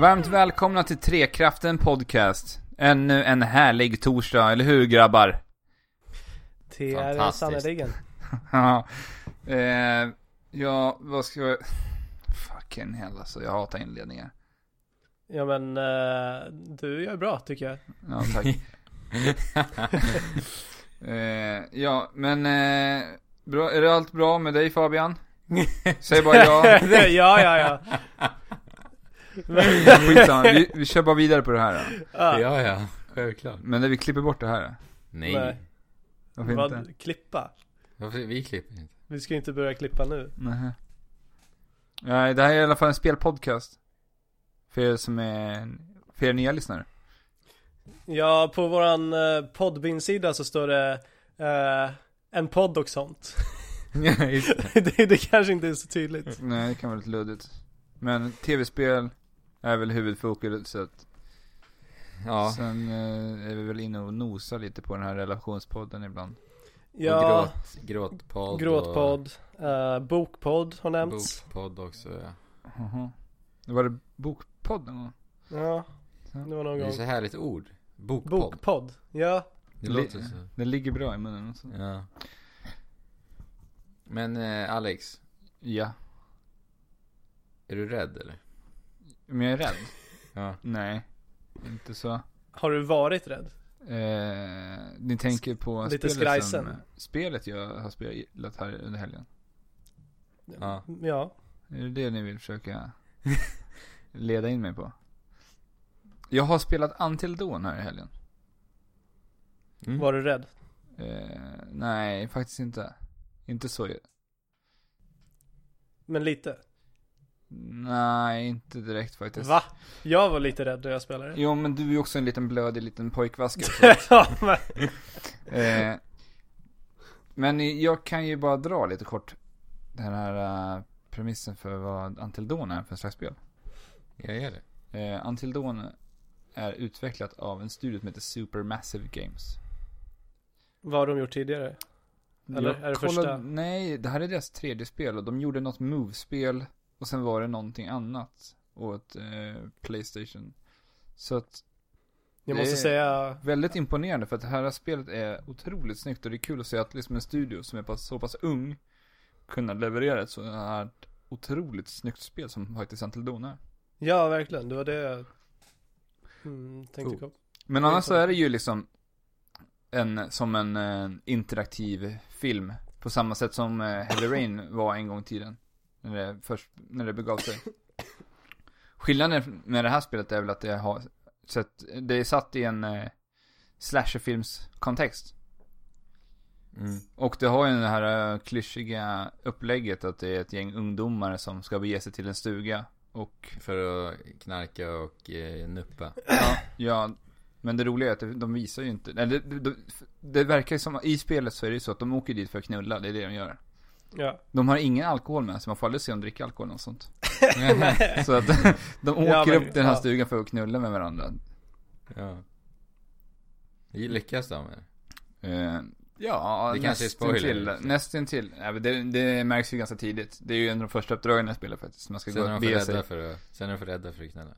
Varmt välkomna till Trekraften Podcast. Ännu en härlig torsdag, eller hur grabbar? Det är det sannerligen. Ja, eh, ja, vad ska jag... Fucking hell alltså, jag hatar inledningar. Ja men eh, du gör bra tycker jag. Ja, tack. eh, ja, men... Eh, bra, är det allt bra med dig Fabian? Säg bara ja. ja, ja, ja. Skitsamma, vi, vi kör bara vidare på det här då. ja. Ja, ja, självklart. Men när vi klipper bort det här då? Nej, Nej. Varför inte? Vad, klippa? Varför, vi klipper inte. Vi ska inte börja klippa nu. Nähä. Nej, det här är i alla fall en spelpodcast. För er som är, för er nya lyssnare. Ja, på våran uh, Podbean-sida så står det eh, en podd och sånt. Det, det kanske inte är så tydligt. Nej, det kan vara lite luddigt. Men tv-spel är väl huvudfokuset. Ja, Sen eh, är vi väl inne och nosar lite på den här relationspodden ibland. Ja, och gråt, gråtpodd. gråtpodd, uh, bokpodd har Och nämnts. bokpodd också, ja. Jaha. Var det bokpodd någon gång? Ja, det var någon Det är gång. så härligt ord. Bokpodd. Bokpodd, ja. Det Li- låter så. Det ligger bra i munnen också. Ja. Men eh, Alex, Ja. är du rädd eller? Men jag är rädd? Ja. Nej. Inte så. Har du varit rädd? Eh, ni tänker på Lite spelet skrajsen. som, Spelet jag har spelat här under helgen. Ja. Ja. Är det det ni vill försöka leda in mig på? Jag har spelat Until Dawn här i helgen. Mm. Var du rädd? Eh, nej, faktiskt inte. Inte så. Men lite. Nej, inte direkt faktiskt. Va? Jag var lite rädd när jag spelade. Jo, men du är ju också en liten blödig liten pojkvasker. ja, men, eh, men jag kan ju bara dra lite kort den här eh, premissen för vad Until Dawn är för slags spel. Jag är det. Eh, Until Dawn är utvecklat av en studio som heter Supermassive Games. vad har de gjort tidigare? Eller Jag är det kollade- första? Nej, det här är deras tredje spel och de gjorde något Move-spel och sen var det någonting annat åt eh, Playstation. Så att Jag måste säga, väldigt imponerande för att det här spelet är otroligt snyggt och det är kul att se att liksom en studio som är så pass ung kunna leverera ett så här otroligt snyggt spel som faktiskt Until Dawn är. ja verkligen, det var det jag mm, tänkte Cool. kom. Men annars så är det ju liksom en, som en eh, interaktiv film. På samma sätt som eh, Heavy Rain var en gång i tiden. När det, först, när det begav sig. Skillnaden med det här spelet är väl att det har sett, det är satt i en eh, slasherfilmskontext. Mm. Och det har ju det här uh, klyschiga upplägget att det är ett gäng ungdomar som ska bege sig till en stuga. Och För att knarka och eh, nuppa. Ja, ja, men det roliga är att de visar ju inte, eller det, det, det verkar ju som, i spelet så är det ju så att de åker dit för att knulla, det är det de gör. Ja. De har ingen alkohol med sig, man får aldrig se dem dricka alkohol och sånt. Så att de åker Ja, men- upp till den här ja. stugan för att knulla med varandra. ja. Lyckas de med. Eh, ja, Det kanske är spoiler. Till, nästan till. Ja, det, det märks ju ganska tidigt. Det är ju en av de första uppdragen i spelet faktiskt. Man ska Sen gå och för bege sig. rädda för att, sen är de för rädda för att knulla.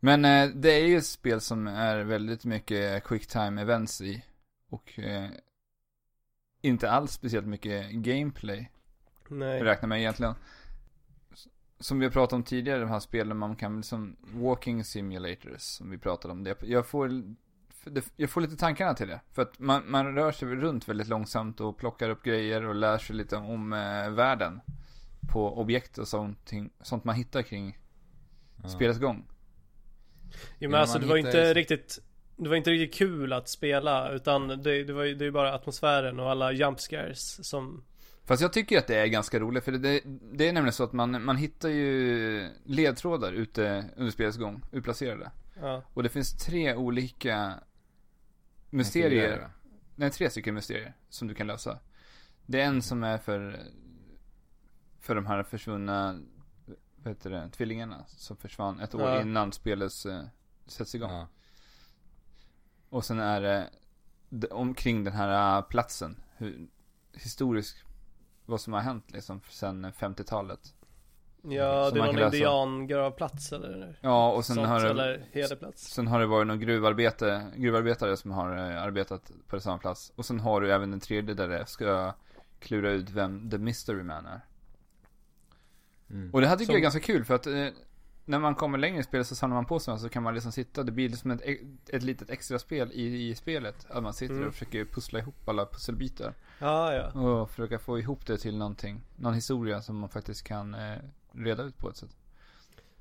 Men eh, det är ju ett spel som är väldigt mycket quick time events i. Och eh, inte alls speciellt mycket gameplay Nej. räknar med egentligen. Som vi har pratat om tidigare, de här spelen man kan liksom walking simulators som vi pratade om. Det. Jag får, jag får lite tankarna till det. För att man, man rör sig runt väldigt långsamt och plockar upp grejer och lär sig lite om eh, världen. På objekt och sånt, sånt man hittar kring Ja. spelets gång. Jo men alltså det var hittar inte ju- riktigt Det var inte riktigt kul att spela utan det, det var ju det är bara atmosfären och alla jump scares som Fast jag tycker att det är ganska roligt, för det, det, är nämligen så att man, man hittar ju ledtrådar ute under spelets gång, utplacerade. Ja, Och det finns tre olika mysterier, nej tre stycken mysterier som du kan lösa. Det är en som är för, för de här försvunna, vad heter det, tvillingarna som försvann ett år Ja. innan spelet eh, sätts igång. Ja. Och sen är det omkring den här äh, platsen. Hur, historiskt, vad som har hänt liksom sen 50-talet. Ja, Som det är någon indiangravplats eller Ja, och sen sånt, har det, eller hederplats. sen har det varit någon gruvarbete, gruvarbetare som har eh, arbetat på samma plats. Och sen har du även den tredje där det ska klura ut vem The Mystery Man är. Mm. Och det här tycker Som- jag är ganska kul för att eh, när man kommer längre i spelet så samlar man på sig så kan man liksom sitta, det blir liksom ett, ett litet extra spel i, i spelet. Att man sitter Mm. och försöker pussla ihop alla pusselbitar. Ja, ja. Och försöka få ihop det till någonting, någon historia som man faktiskt kan eh, reda ut på ett sätt.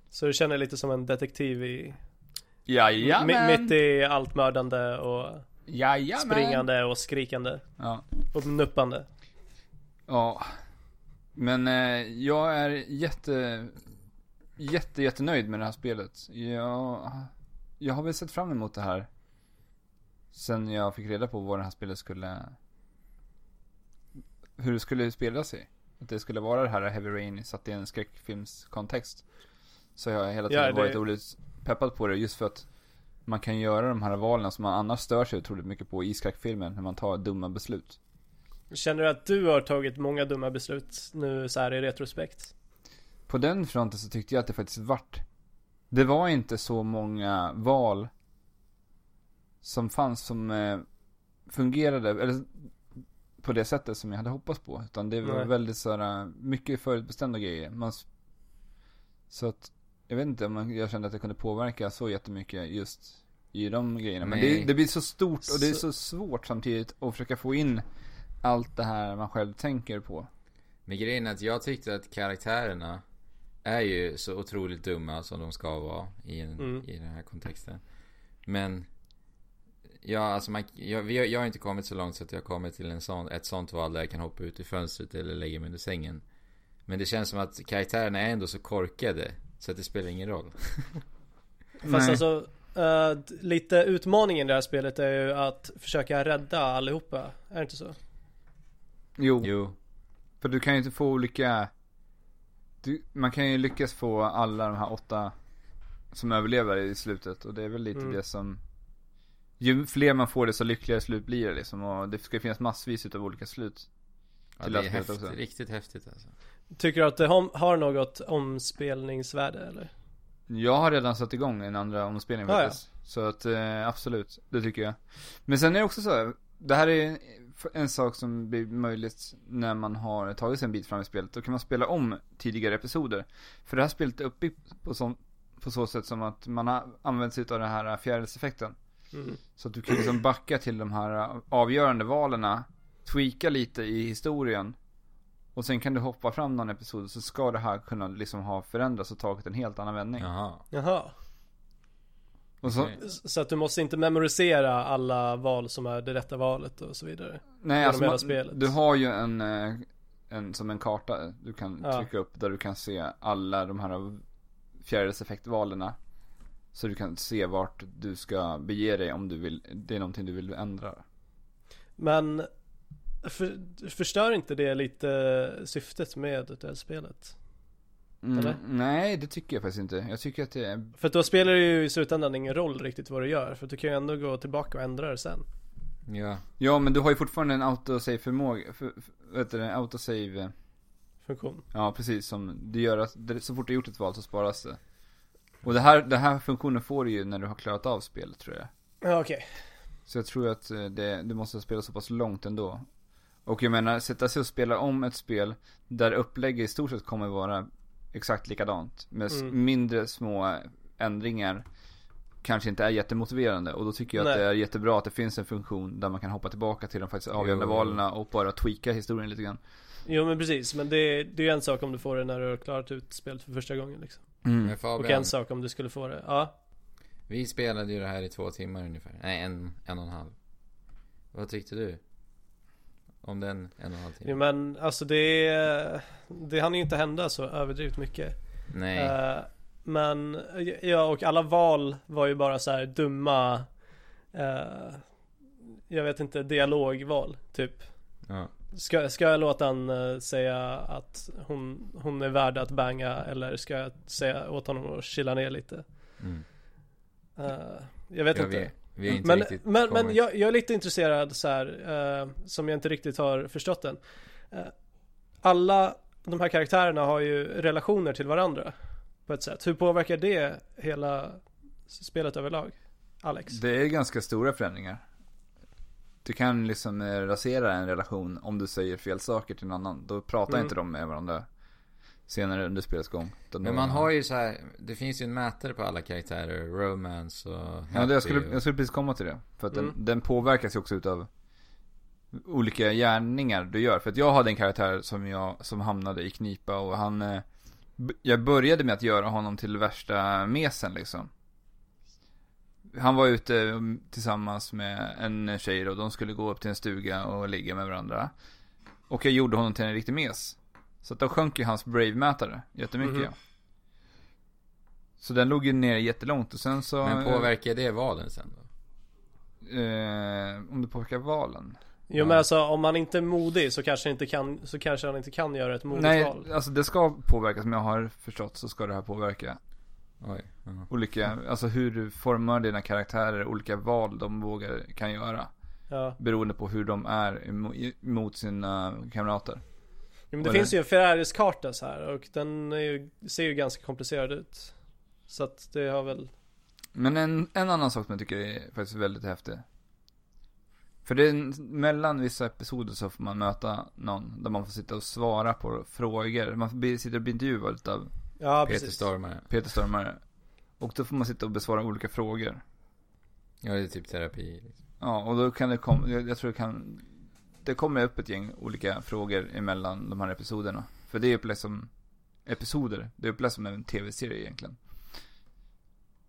Så du känner lite som en detektiv i, Jajamän! mi- mitt i allt mördande och Jajamän! springande och skrikande Ja. och nuppande. Ja. Men eh, jag är jätte, jätte, jättenöjd med det här spelet. Jag, jag har väl sett fram emot det här. Sen jag fick reda på vad det här spelet skulle, hur det skulle spela sig. Att det skulle vara det här Heavy Rain satt i en skräckfilmskontext. Så jag har hela tiden Ja, det- varit otroligt peppad på det just för att man kan göra de här valen som man annars stör sig otroligt mycket på i skräckfilmen när man tar dumma beslut. Känner du att du har tagit många dumma beslut nu så här i retrospekt? På den fronten så tyckte jag att det faktiskt vart Det var inte så många val Som fanns som eh, Fungerade, eller På det sättet som jag hade hoppats på Utan det var Nej. väldigt sådär Mycket förutbestämda grejer man, Så att Jag vet inte om jag kände att det kunde påverka så jättemycket just I de grejerna Men Nej. det, det blir så stort och det är Så- så svårt samtidigt Att försöka få in Allt det här man själv tänker på Men grejen är att jag tyckte att karaktärerna är ju så otroligt dumma som de ska vara i, en, Mm. i den här kontexten. Men Ja, alltså man, jag, vi har- jag har inte kommit så långt så att jag kommit till en sån, ett sånt val där jag kan hoppa ut i fönstret eller lägga mig under sängen. Men det känns som att karaktärerna är ändå så korkade så att det spelar ingen roll. Fast Nej. alltså d- lite utmaningen i det här spelet är ju att försöka rädda allihopa. Är det inte så? Jo, Jo, För du kan ju inte få olika du, Man kan ju lyckas få alla de här åtta Som överlever i slutet och det är väl lite Mm. det som Ju fler man får det så lyckligare slut blir det liksom och det ska finnas massvis utav olika slut ja, Till det är häftigt, också. riktigt häftigt alltså. Tycker du att det har, något omspelningsvärde eller? Jag har redan satt igång en andra omspelning Ja, ja. faktiskt Så att eh, absolut, det tycker jag Men sen är det också så här, Det här är en sak som blir möjligt när man har tagit sig en bit fram i spelet Då kan man spela om tidigare episoder För det här spelet är uppbyggt på, sån, på så sätt som att man har använt sig av den här fjärilseffekten Mm. Så att du kan liksom backa till de här avgörande valen Tweaka lite i historien Och sen kan du hoppa fram någon episod så ska det här kunna liksom ha förändrats och tagit en helt annan vändning Jaha. Jaha. Så, Så att du måste inte memorisera alla val som är det rätta valet och så vidare. Nej, alltså man, spelet. du har ju en, eh, en, som en karta du kan Ja. trycka upp där du kan se alla de här fjärilseffektvalerna. Så du kan se vart du ska bege dig om du vill, det är någonting du vill ändra. Men för, förstör inte det lite syftet med det här spelet? Mm, nej, det tycker jag faktiskt inte. Jag tycker att det är, För då spelar det ju i slutändan ingen roll riktigt vad du gör. För du kan ju ändå gå tillbaka och ändra det sen. Ja. ja men du har ju fortfarande en autosave förmåga, för, för, vet du det, autosave, Funktion. ja precis som, det gör att, så fort du har gjort ett val så sparas det. Och det här, den här funktionen får du ju när du har klarat av spelet tror jag. Ja okej. Så jag tror att eh, det, du måste spela så pass långt ändå. Och jag menar, sätta sig och spela om ett spel där upplägget i stort sett kommer vara exakt likadant. Med Mm. mindre små ändringar. Kanske inte är jättemotiverande. Och då tycker jag att Nej. det är jättebra att det finns en funktion där man kan hoppa tillbaka till de faktiskt avgörande Jo. valen och bara tweaka historien lite grann. Jo men precis. Men det, det är ju en sak om du får det när du har klarat ut spelet för första gången liksom. Mm. Men Och Fabian, en sak om du skulle få det. Ja. vi spelade ju det här i två timmar ungefär. Nej, en, en och en halv. Vad tyckte du? Om den en och en halv timme? Men alltså det, det hann ju inte hända så överdrivet mycket. Nej. Eh, men ja och alla val var ju bara så här dumma eh, Jag vet inte, dialogval typ. Ja. Ska, ska jag låta han eh, säga att hon, hon är värd att banga eller ska jag säga åt honom att chilla ner lite? Mm. Jag vet Ja, inte. vi, vi är inte men riktigt men, men jag, jag är lite intresserad så här, eh, som jag inte riktigt har förstått än. Eh, alla de här karaktärerna har ju relationer till varandra på ett sätt. Hur påverkar det hela spelet överlag? Alex? Det är ganska stora förändringar. Du kan liksom eh, rasera en relation om du säger fel saker till någon annan. Då pratar Mm. inte de med varandra senare under spelets gång. Men man har ju så här, det finns ju en mätare på alla karaktärer. Romance och Ja, det jag, skulle, och- jag skulle precis komma till det. För att den, Mm. den påverkas ju också utav olika gärningar du gör. För att jag hade en karaktär som jag, som hamnade i knipa och han, eh, jag började med att göra honom till värsta mesen liksom. Han var ute mm, tillsammans med en tjej och de skulle gå upp till en stuga och ligga med varandra. Och jag gjorde honom till en riktig mes. Så att då sjönk ju hans Brave-mätare jättemycket. Ja. Så den låg ju ner jättelångt och sen så... Men påverkar det valen sen då? Eh, om det påverkar valen? Jo men alltså om man inte är modig så kanske, inte kan, så kanske han inte kan göra ett modigt Nej, val. alltså det ska påverka, som jag har förstått så ska det här påverka Oj. ja. olika, alltså hur du formar dina karaktärer, olika val de vågar, kan göra. Ja. Beroende på hur de är mot sina kamrater. Men det är finns ju en Ferraris-karta så här och den är ju, ser ju ganska komplicerad ut. Så att det har väl, Men en, en annan sak som jag tycker är faktiskt väldigt häftig. För det är mellan vissa episoder så får man möta någon där man får sitta och svara på frågor. Man får bli, sitta och bli intervjuad av ja Peter precis. Stormare. Peter Stormare. Och då får man sitta och besvara olika frågor. Ja, det är typ terapi. Liksom. Ja, och då kan det komma, jag, jag tror det kan, det kommer upp ett gäng olika frågor emellan de här episoderna. För det är upplevt som episoder, det är upplevt som en tv-serie egentligen.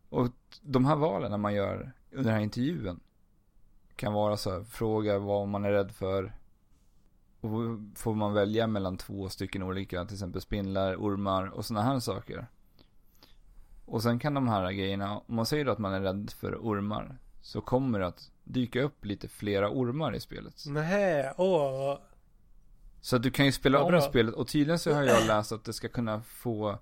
Och de här valen man gör under den här intervjun kan vara så här, fråga vad man är rädd för. Och får man välja mellan två stycken olika, till exempel spindlar, ormar och sådana här saker. Och sen kan de här grejerna, om man säger då att man är rädd för ormar, så kommer det att dyka upp lite flera ormar i spelet. Nej, åh. Så att du kan ju spela om bra. spelet och tydligen så har jag läst att det ska kunna få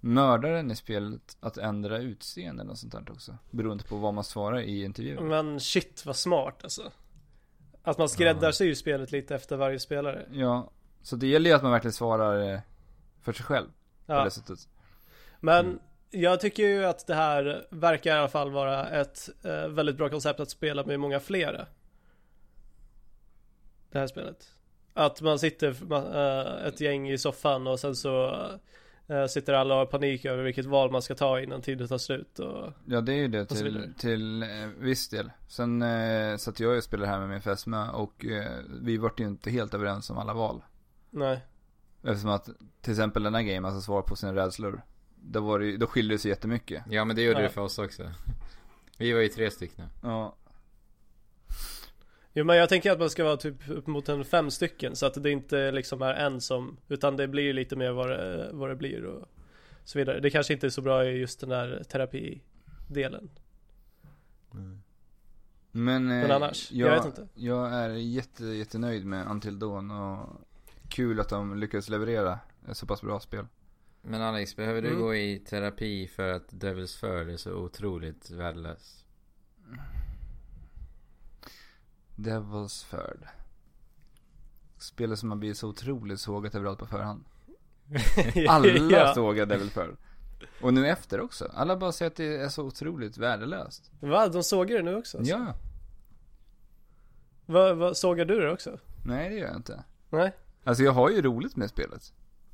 mördaren i spelet att ändra utseende och sånt där också. Beroende på vad man svarar i intervjun. Men shit vad smart alltså. Att man skräddarsyr spelet lite efter varje spelare. Ja, så det gäller ju att man verkligen svarar eh, för sig själv på Ja. det sättet. Men Mm. Jag tycker ju att det här verkar i alla fall vara ett eh, väldigt bra koncept att spela med många flera. Det här spelet. Att man sitter ma- eh, ett gäng i soffan och sen så eh, sitter alla och har panik över vilket val man ska ta innan tiden tar slut och Ja, det är ju det till, till eh, viss del. Sen eh, satt jag och spelade här med min fästmö och eh, vi vart ju inte helt överens om alla val. Nej. Eftersom att till exempel den här grejen, alltså svara på sina rädslor. Då, var det, ju- då skiljer det sig jättemycket. Ja, men det gjorde Ja. det för oss också. Vi var ju tre stycken. Ja, Jo men jag tänker att man ska vara typ upp mot en fem stycken så att det inte liksom är en som Utan det blir lite mer vad det, vad det blir och så vidare. Det kanske inte är så bra i just den här terapidelen. Men, eh, Men annars, jag vet inte. Jag är jätte, jättenöjd med Until Dawn och kul att de lyckades leverera ett så pass bra spel. Men Alex, behöver du Mm. gå i terapi för att Devil's Third är så otroligt värdelös? Devil's Third. Spelet som har blivit så otroligt sågat överallt på förhand. Alla ja. sågar Devil's Third. Och nu efter också. Alla bara säger att det är så otroligt värdelöst. Va? De sågar det nu också? alltså? Ja. Va, va, sågar du det också? Nej det gör jag inte. Nej? Alltså jag har ju roligt med spelet.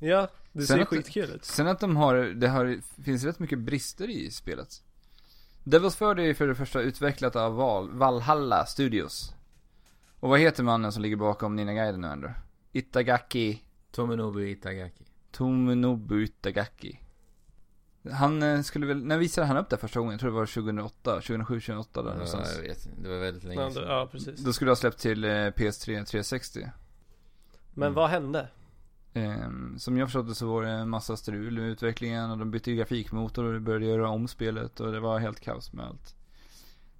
Ja, det Sen ser att- skitkul ut. Sen att de har, det har, finns rätt mycket brister i spelet. Devil's Third är för det första utvecklat av Val, Valhalla Studios. Och vad heter mannen som ligger bakom Nina Gaiden nu ändå? Itagaki Tomonobu Itagaki. Tomonobu Itagaki. Han eh, skulle väl, när visade han upp det första gången? Jag tror det var 2008, 2007, 2008 där Ja, någonstans. jag vet inte, det var väldigt länge sedan. ja precis. Då skulle det ha släppt till eh, PS3 360. Men Mm. vad hände? Ehm, som jag förstått det så var det en massa strul med utvecklingen och de bytte grafikmotor och började göra om spelet och det var helt kaos med allt.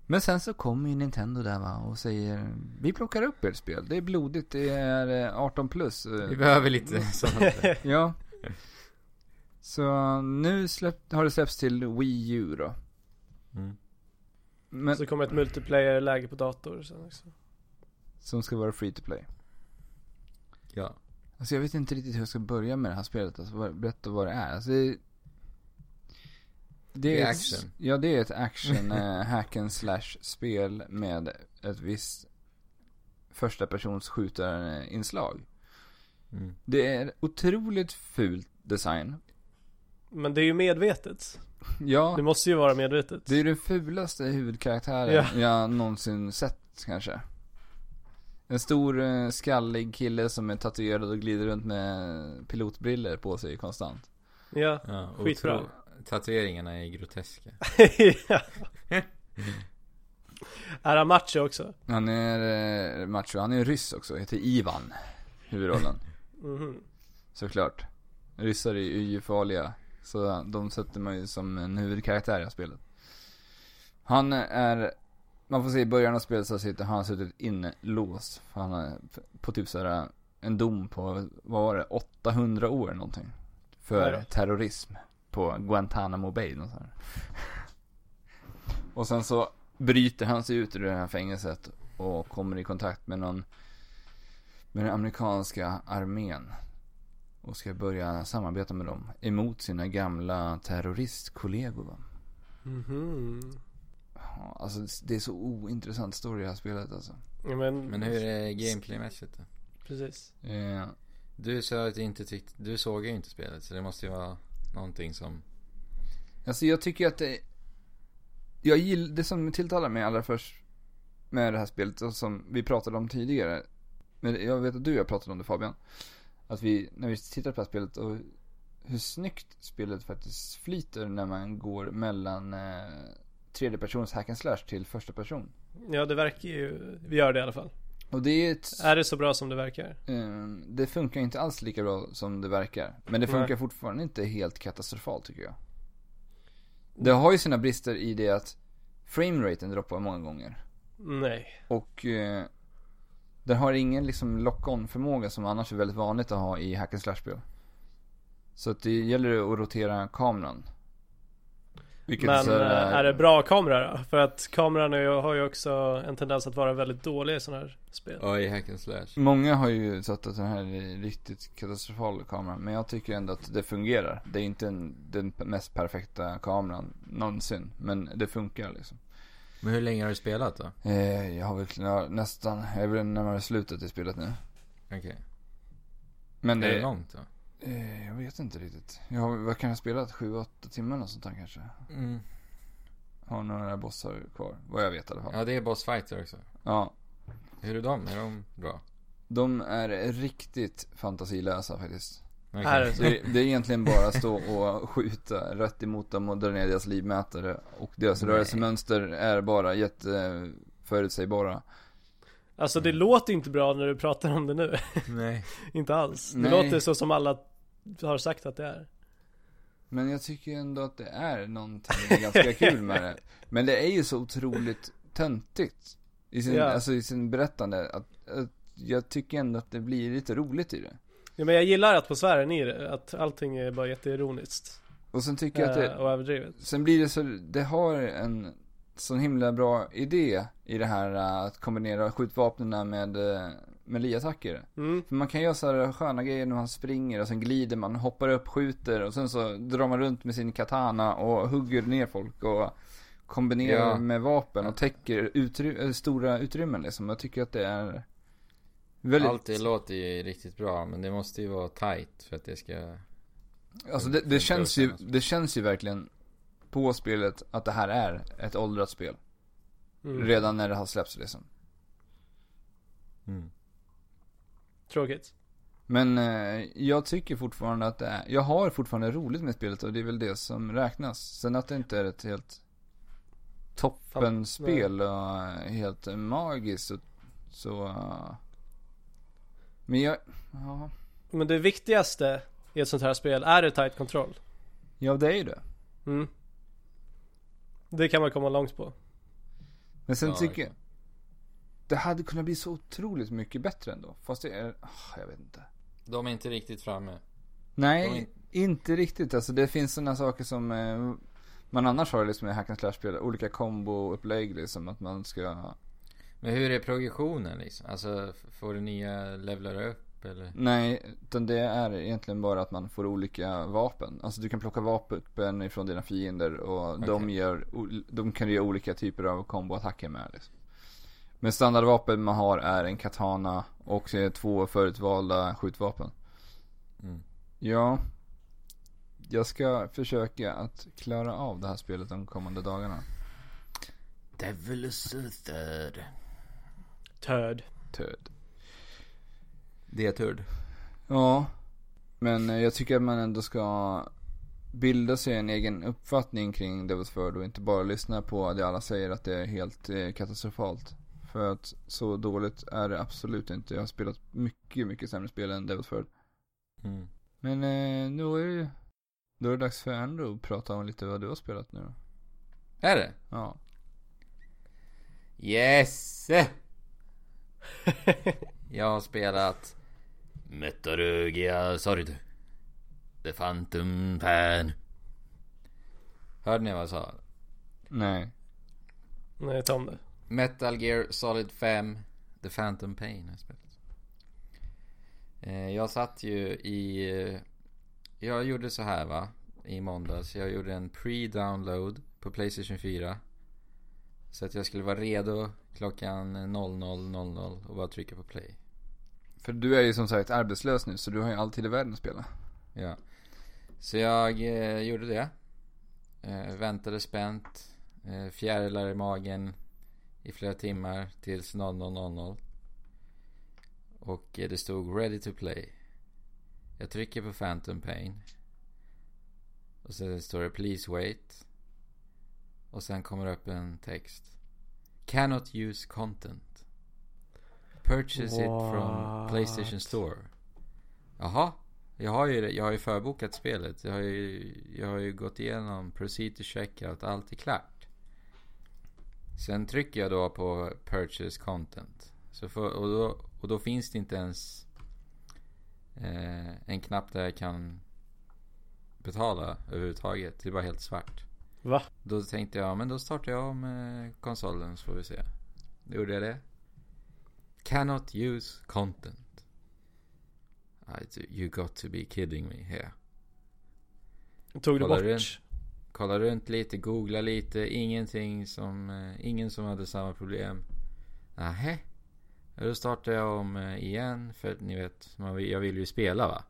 Men sen så kommer ju Nintendo där va och säger Vi plockar upp ert spel, det är blodigt, det är eh, 18 plus. eh, Vi behöver lite sånt. Ja. Så nu släpp, har det släppts till Wii U då. Mm. Men, Så kommer ett multiplayer-läge på dator sen också. som ska vara free to play. Ja. Alltså jag vet inte riktigt hur jag ska börja med det här spelet. Alltså berätta vad det är. Alltså det, Det är ett- action. Ja, det är ett action eh, hack and slash spel med ett visst första persons skjutarinslag. Mm. Det är otroligt fult design. Men det är ju medvetet. Ja, Det måste ju vara medvetet. det är den fulaste huvudkaraktären Ja. jag någonsin sett kanske. En stor eh, skallig kille som är tatuerad och glider runt med pilotbriller på sig konstant. Ja. Ja, Skitbra. Tatueringarna är groteska. ja. Är han macho också? Han är eh, macho, han är ryss också, heter Ivan, huvudrollen. Mhm. Såklart. Ryssar är ju farliga. Så de sätter man ju som en huvudkaraktär i det här spelet. Han är, man får se i början av spelet så sitter han har suttit inlåst. För han är på typ såhär en dom på, vad var det, 800 år någonting. För terrorism på Guantanamo Bay något sånt här. Och sen så bryter han sig ut ur det här fängelset och kommer i kontakt med någon med den amerikanska armén och ska börja samarbeta med dem emot sina gamla terroristkollegor. Mhm. Ja, Alltså det är så ointressant story i det här spelet alltså. Ja, men, Men hur är gameplaymässigt då? Precis. Eh, Du sa att du inte tyckte, du såg ju inte spelet så det måste ju vara någonting som alltså jag tycker att det, jag gillar, det som tilltalar mig allra först med det här spelet och som vi pratade om tidigare. Men jag vet att du och jag pratade om det Fabian. Att vi, när vi tittar på det här spelet och hur snyggt spelet faktiskt flyter när man går mellan eh, tredje persons hack and slash till första person. Ja det verkar ju, vi gör det i alla fall. Och det är ett, Är det så bra som det verkar? eh, det funkar inte alls lika bra som det verkar. Men det funkar Nej. fortfarande inte helt katastrofalt tycker jag. Det har ju sina brister i det att frameraten droppar många gånger. Nej. Och eh, den har ingen liksom lock-on förmåga som annars är väldigt vanligt att ha i hack and slash-spel. Så att det gäller att rotera kameran. Vilket Men eh, här- är det bra kamera då? För att kameran är, har ju också en tendens att vara väldigt dålig i sådana här spel. Ja, i hack and slash. Många har ju sagt att den här är riktigt katastrofal kamera. Men jag tycker ändå att det fungerar. Det är inte en, den mest perfekta kameran någonsin. Men det funkar liksom. Men hur länge har du spelat då? Eh, jag har väl nästan, jag är väl närmare slutet i spelet nu. Okej. Men Är det, det långt då? Eh, jag vet inte riktigt. Jag har, vad kan jag ha spelat? 7-8 timmar och sånt där kanske. Mm. Har några bossar kvar. Vad jag vet i alla fall. Ja. Ja, det är boss fighter också. Hur är de? Är de bra? De är riktigt fantasilösa faktiskt. Är det så. Det, det är egentligen bara att stå och skjuta rätt emot dem och dra ner deras livmätare. Och deras Nej. rörelsemönster är bara jätte förutsägbara. Alltså det låter inte bra när du pratar om det nu. Nej. inte alls. Det Nej. låter så som alla har sagt att det är. Men jag tycker ändå att det är någonting ganska kul med det. Men det är ju så otroligt töntigt. I sin, Ja. alltså i sin berättande. Att, att jag tycker ändå att det blir lite roligt i det. Ja, men jag gillar atmosfären i det. Att allting är bara jätteironiskt. Och sen tycker jag att det, eh, Och överdrivet. sen blir det så, det har en sån himla bra idé i det här äh, att kombinera skjutvapnen med äh, melee-attacker. Mm. För man kan göra så här sköna grejer när man springer och sen glider man, hoppar upp, skjuter och sen så drar man runt med sin katana och hugger ner folk och kombinerar Ja. med vapen och täcker utry- äh, stora utrymmen liksom. Jag tycker att det är väldigt... Allt det låter ju riktigt bra, men det måste ju vara tight för att det ska... Alltså det, det känns ju, det känns ju verkligen på spelet att det här är ett åldrat spel. Mm. Redan när det har släppts liksom. Mm. Tråkigt. Men eh, jag tycker fortfarande att det är, jag har fortfarande roligt med spelet och det är väl det som räknas. Sen att det inte är ett helt toppenspel och helt magiskt så, så eh, Men jag, ja, Men det viktigaste i ett sånt här spel är det tight control. ja det är ju det. Mm. Det kan man komma långt på. Men sen Ja, tycker jag. Det hade kunnat bli så otroligt mycket bättre ändå. Fast det är, ah, jag vet inte. De är inte riktigt framme. Nej, De är- inte riktigt. Alltså det finns sådana saker som eh, man annars har liksom i hack and slash-spel. Olika combo-upplägg liksom. Att man ska... Men hur är progressionen liksom? Alltså, får du nya levlar upp eller? Nej, utan det är egentligen bara att man får olika vapen. Alltså du kan plocka vapen ifrån dina fiender och de, Okej. gör, de kan du göra olika typer av komboattacker med. Liksom. Men standardvapen man har är en katana och eh, två förutvalda skjutvapen. Mm. Ja, jag ska försöka att klara av det här spelet de kommande dagarna. Devil's third. Töd. Töd. Det är turd. Ja, men eh, jag tycker att man ändå ska bilda sig en egen uppfattning kring Devil's Third och inte bara lyssna på det alla säger att det är helt eh, katastrofalt. För att så dåligt är det absolut inte. Jag har spelat mycket, mycket sämre spel än Devil's Third. Mm. Men eh, nu är det då är det dags för Andrew att prata om lite vad du har spelat nu. Är det? Ja. Yes! Jag har spelat Metarugia Sord. The Phantom Pan. Hörde ni vad jag sa? Nej. Nej, ta om det. Metal Gear Solid 5 The Phantom Pain har jag spelat. Eh, Jag satt ju i... eh, Jag gjorde så här va. I måndags. Jag gjorde en pre-download på Playstation 4. Så att jag skulle vara redo klockan 00.00 och bara trycka på play. För du är ju som sagt arbetslös nu så du har ju alltid i världen att spela. Ja. Så jag eh, gjorde det. Eh, väntade spänt. Eh, fjärilar i magen i flera timmar tills 00.00. Och eh, det stod ready to play. Jag trycker på Phantom Pain. Och så står det please wait. Och sen kommer det upp en text. Cannot use content. Purchase it from What? Playstation Store. Jaha. Jag har ju, jag har ju förbokat spelet. Jag har ju, jag har ju gått igenom proceed to checkout. Allt är klart. Sen trycker jag då på purchase content. Så för, och, då, och då finns det inte ens eh, en knapp där jag kan betala överhuvudtaget. Det är bara helt svart. Va? Då tänkte jag, men då startar jag om eh, konsolen så får vi se. Då gjorde jag det. Cannot use content. I, you got to be kidding me here. Tog du Kollar bort? Kolla runt lite, googla lite. Ingenting som, eh, ingen som hade samma problem. Nähä. Då startar jag om eh, igen. För ni vet, man jag vill ju spela va?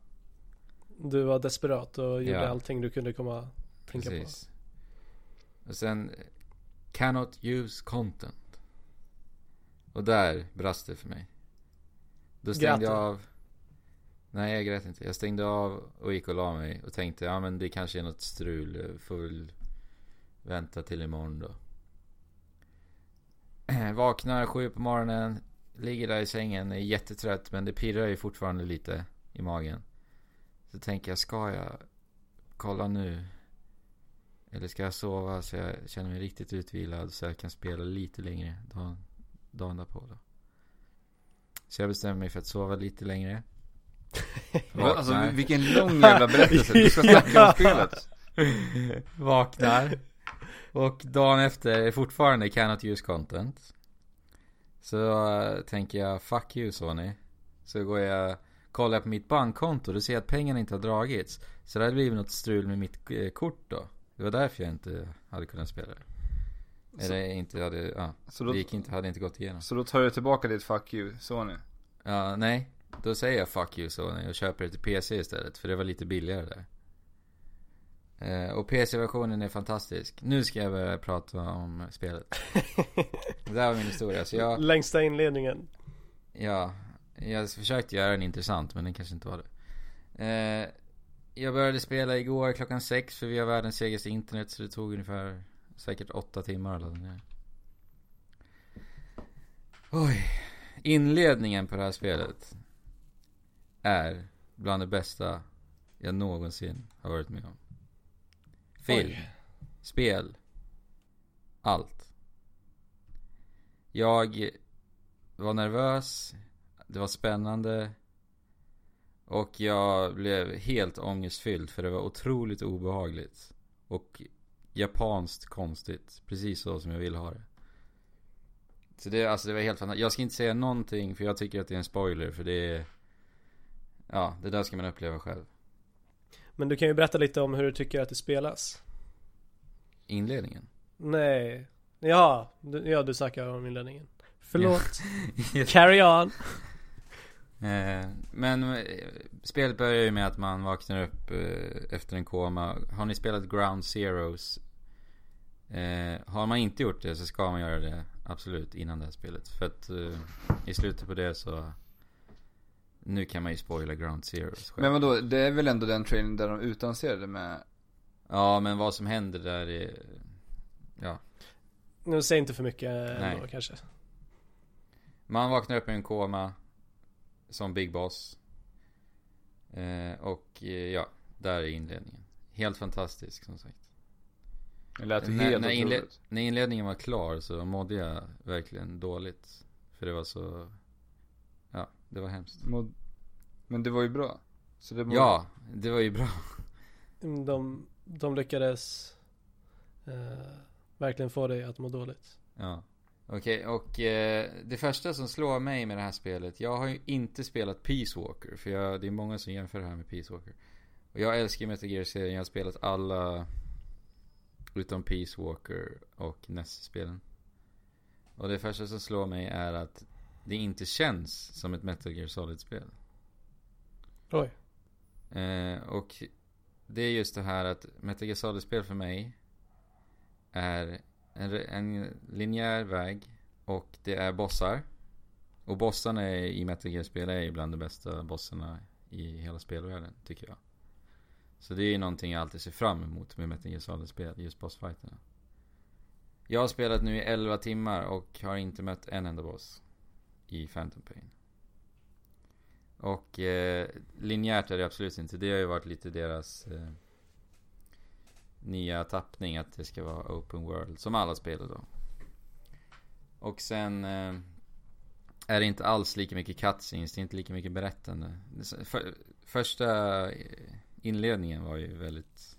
Du var desperat och gjorde Ja. allting du kunde komma tänka Precis. Och sen Cannot use content. Och där brast det för mig. Då stängde Grät jag av. Nej jag grät inte. Jag stängde av och gick och la mig. Och tänkte ja men det kanske är något strul. Jag Får väl vänta till imorgon då. Vaknar sju på morgonen. Ligger där i sängen. Är jättetrött. Men det pirrar ju fortfarande lite i magen. Så tänker jag, ska jag kolla nu? Eller ska jag sova så jag känner mig riktigt utvilad så jag kan spela lite längre dagen, dagen därpå då. Så jag bestämmer mig för att sova lite längre. Alltså Vaknar. vilken lång jävla berättelse. Du ska snacka om spelet. Vaknar. Och dagen efter är fortfarande cannot use content. Så äh, tänker jag fuck you Sony. Så går jag kollar på mitt bankkonto och ser jag att pengarna inte har dragits. Så det hade blivit något strul med mitt eh, kort då. Det var därför jag inte hade kunnat spela det. Eller inte hade, ja. Så då, Det gick inte, hade inte gått igenom. så då tar du tillbaka ditt fuck you Sony. Ja, nej. Då säger jag fuck you Sony och köper det till PC istället. För det var lite billigare där. Eh, och PC-versionen är fantastisk. Nu ska jag börja prata om spelet. det där var min historia. Så jag, Längsta inledningen. ja, jag försökte göra den intressant men den kanske inte var det. Eh, jag började spela igår klockan sex för vi har världens segaste internet så det tog ungefär säkert åtta timmar att ladda ner. Oj. Inledningen på det här spelet är bland det bästa jag någonsin har varit med om. Film, Oj. spel, allt. Jag var nervös, det var spännande och jag blev helt ångestfylld för det var otroligt obehagligt. Och japanskt konstigt, precis så som jag ville ha det. Så det, alltså det var helt fantastiskt. Jag ska inte säga någonting för jag tycker att det är en spoiler för det är ja, det där ska man uppleva själv. Men du kan ju berätta lite om hur du tycker att det spelas. Inledningen. Nej. Ja, du, ja du snackar om inledningen. Förlåt. Carry on. Eh, men eh, spelet börjar ju med att man vaknar upp eh, efter en koma. Har ni spelat Ground Zeroes? Eh, har man inte gjort det så ska man göra det absolut innan det här spelet. För att i slutet på det så... Nu kan man ju spoila Ground Zeroes själv. Men vadå, det är väl ändå den trailern där de utannonserade med Ja, men vad som händer där är... Ja. Nu säg inte för mycket Nej. ändå kanske. Man vaknar upp i en koma. Som Big Boss. Eh, och eh, ja, där är inledningen. Helt fantastisk som sagt. Det lät När, helt när, inle- otroligt. när inledningen var klar så mådde jag verkligen dåligt. För det var så... Det var hemskt. Men det var ju bra. Så det Ja, det var ju bra. Mm, De, de lyckades eh, verkligen få dig att må dåligt. Ja. Okej, och eh, det första som slår mig med det här spelet. Jag har ju inte spelat Peace Walker. För jag, det är många som jämför det här med Peace Walker. Och jag älskar Metal Gear-serien. Jag har spelat alla. Utom Peace Walker och NES-spelen. Och det första som slår mig är att det inte känns som ett Metal Gear Solid-spel. Oj. Eh, och det är just det här att Metal Gear Solid-spel för mig är en, en linjär väg och det är bossar. Och bossarna är, i Metal Gear-spel är ju bland de bästa bossarna i hela spelvärlden, tycker jag. Så det är ju någonting jag alltid ser fram emot med Metal Gear Solid-spel, just bossfighterna. Jag har spelat nu i 11 timmar och har inte mött en enda boss i Phantom Pain. Och eh, linjärt är det absolut inte. Det har ju varit lite deras eh, nya tappning att det ska vara open world. Som alla spelar då. Och sen eh, är det inte alls lika mycket cutscenes. Det är inte lika mycket berättande. För, första eh, inledningen var ju väldigt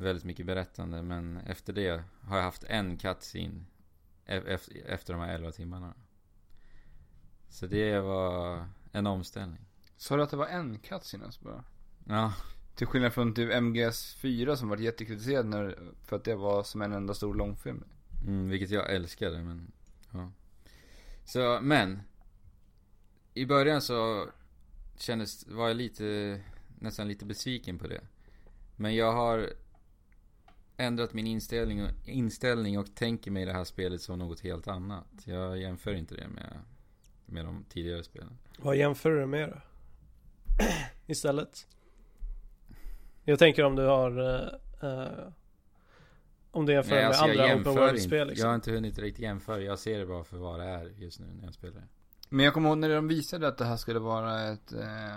Väldigt mycket berättande men efter det har jag haft en cutscene e, efter, efter de här 11 timmarna. Så det var en omställning. Sa du att det var en cutscene alltså bara? Ja, Till skillnad från typ MGS4 som var jättekritiserad när, för att det var som en enda stor långfilm. mm, vilket jag älskade men ja. Så, men. I början så kändes, var jag lite, nästan lite besviken på det. Men jag har ändrat min inställning, inställning och tänker mig det här spelet som något helt annat. Jag jämför inte det med, med de tidigare spelen. Vad jämför du med då? Istället? Jag tänker om du har eh, Om du jämför Nej, med alltså jag andra open world-spel liksom. Jag har inte hunnit riktigt jämföra. Jag ser det bara för vad det är just nu när jag spelar det. Men jag kommer ihåg när de visade att det här skulle vara ett eh,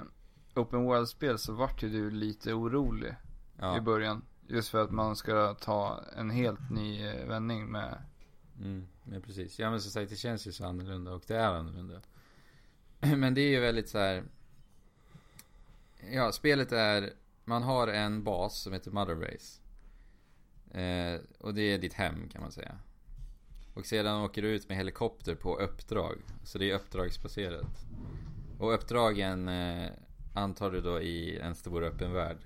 open world-spel så vart ju du lite orolig Ja. i början. Just för att man ska ta en helt ny vändning med Mm, men precis. Ja men som sagt det känns ju så annorlunda och det är annorlunda. Men det är ju väldigt så här. Ja, spelet är, man har en bas som heter Mother Race. Eh, och det är ditt hem kan man säga. Och sedan åker du ut med helikopter på uppdrag. Så det är uppdragsbaserat. Och uppdragen eh, antar du då i en stor öppen värld.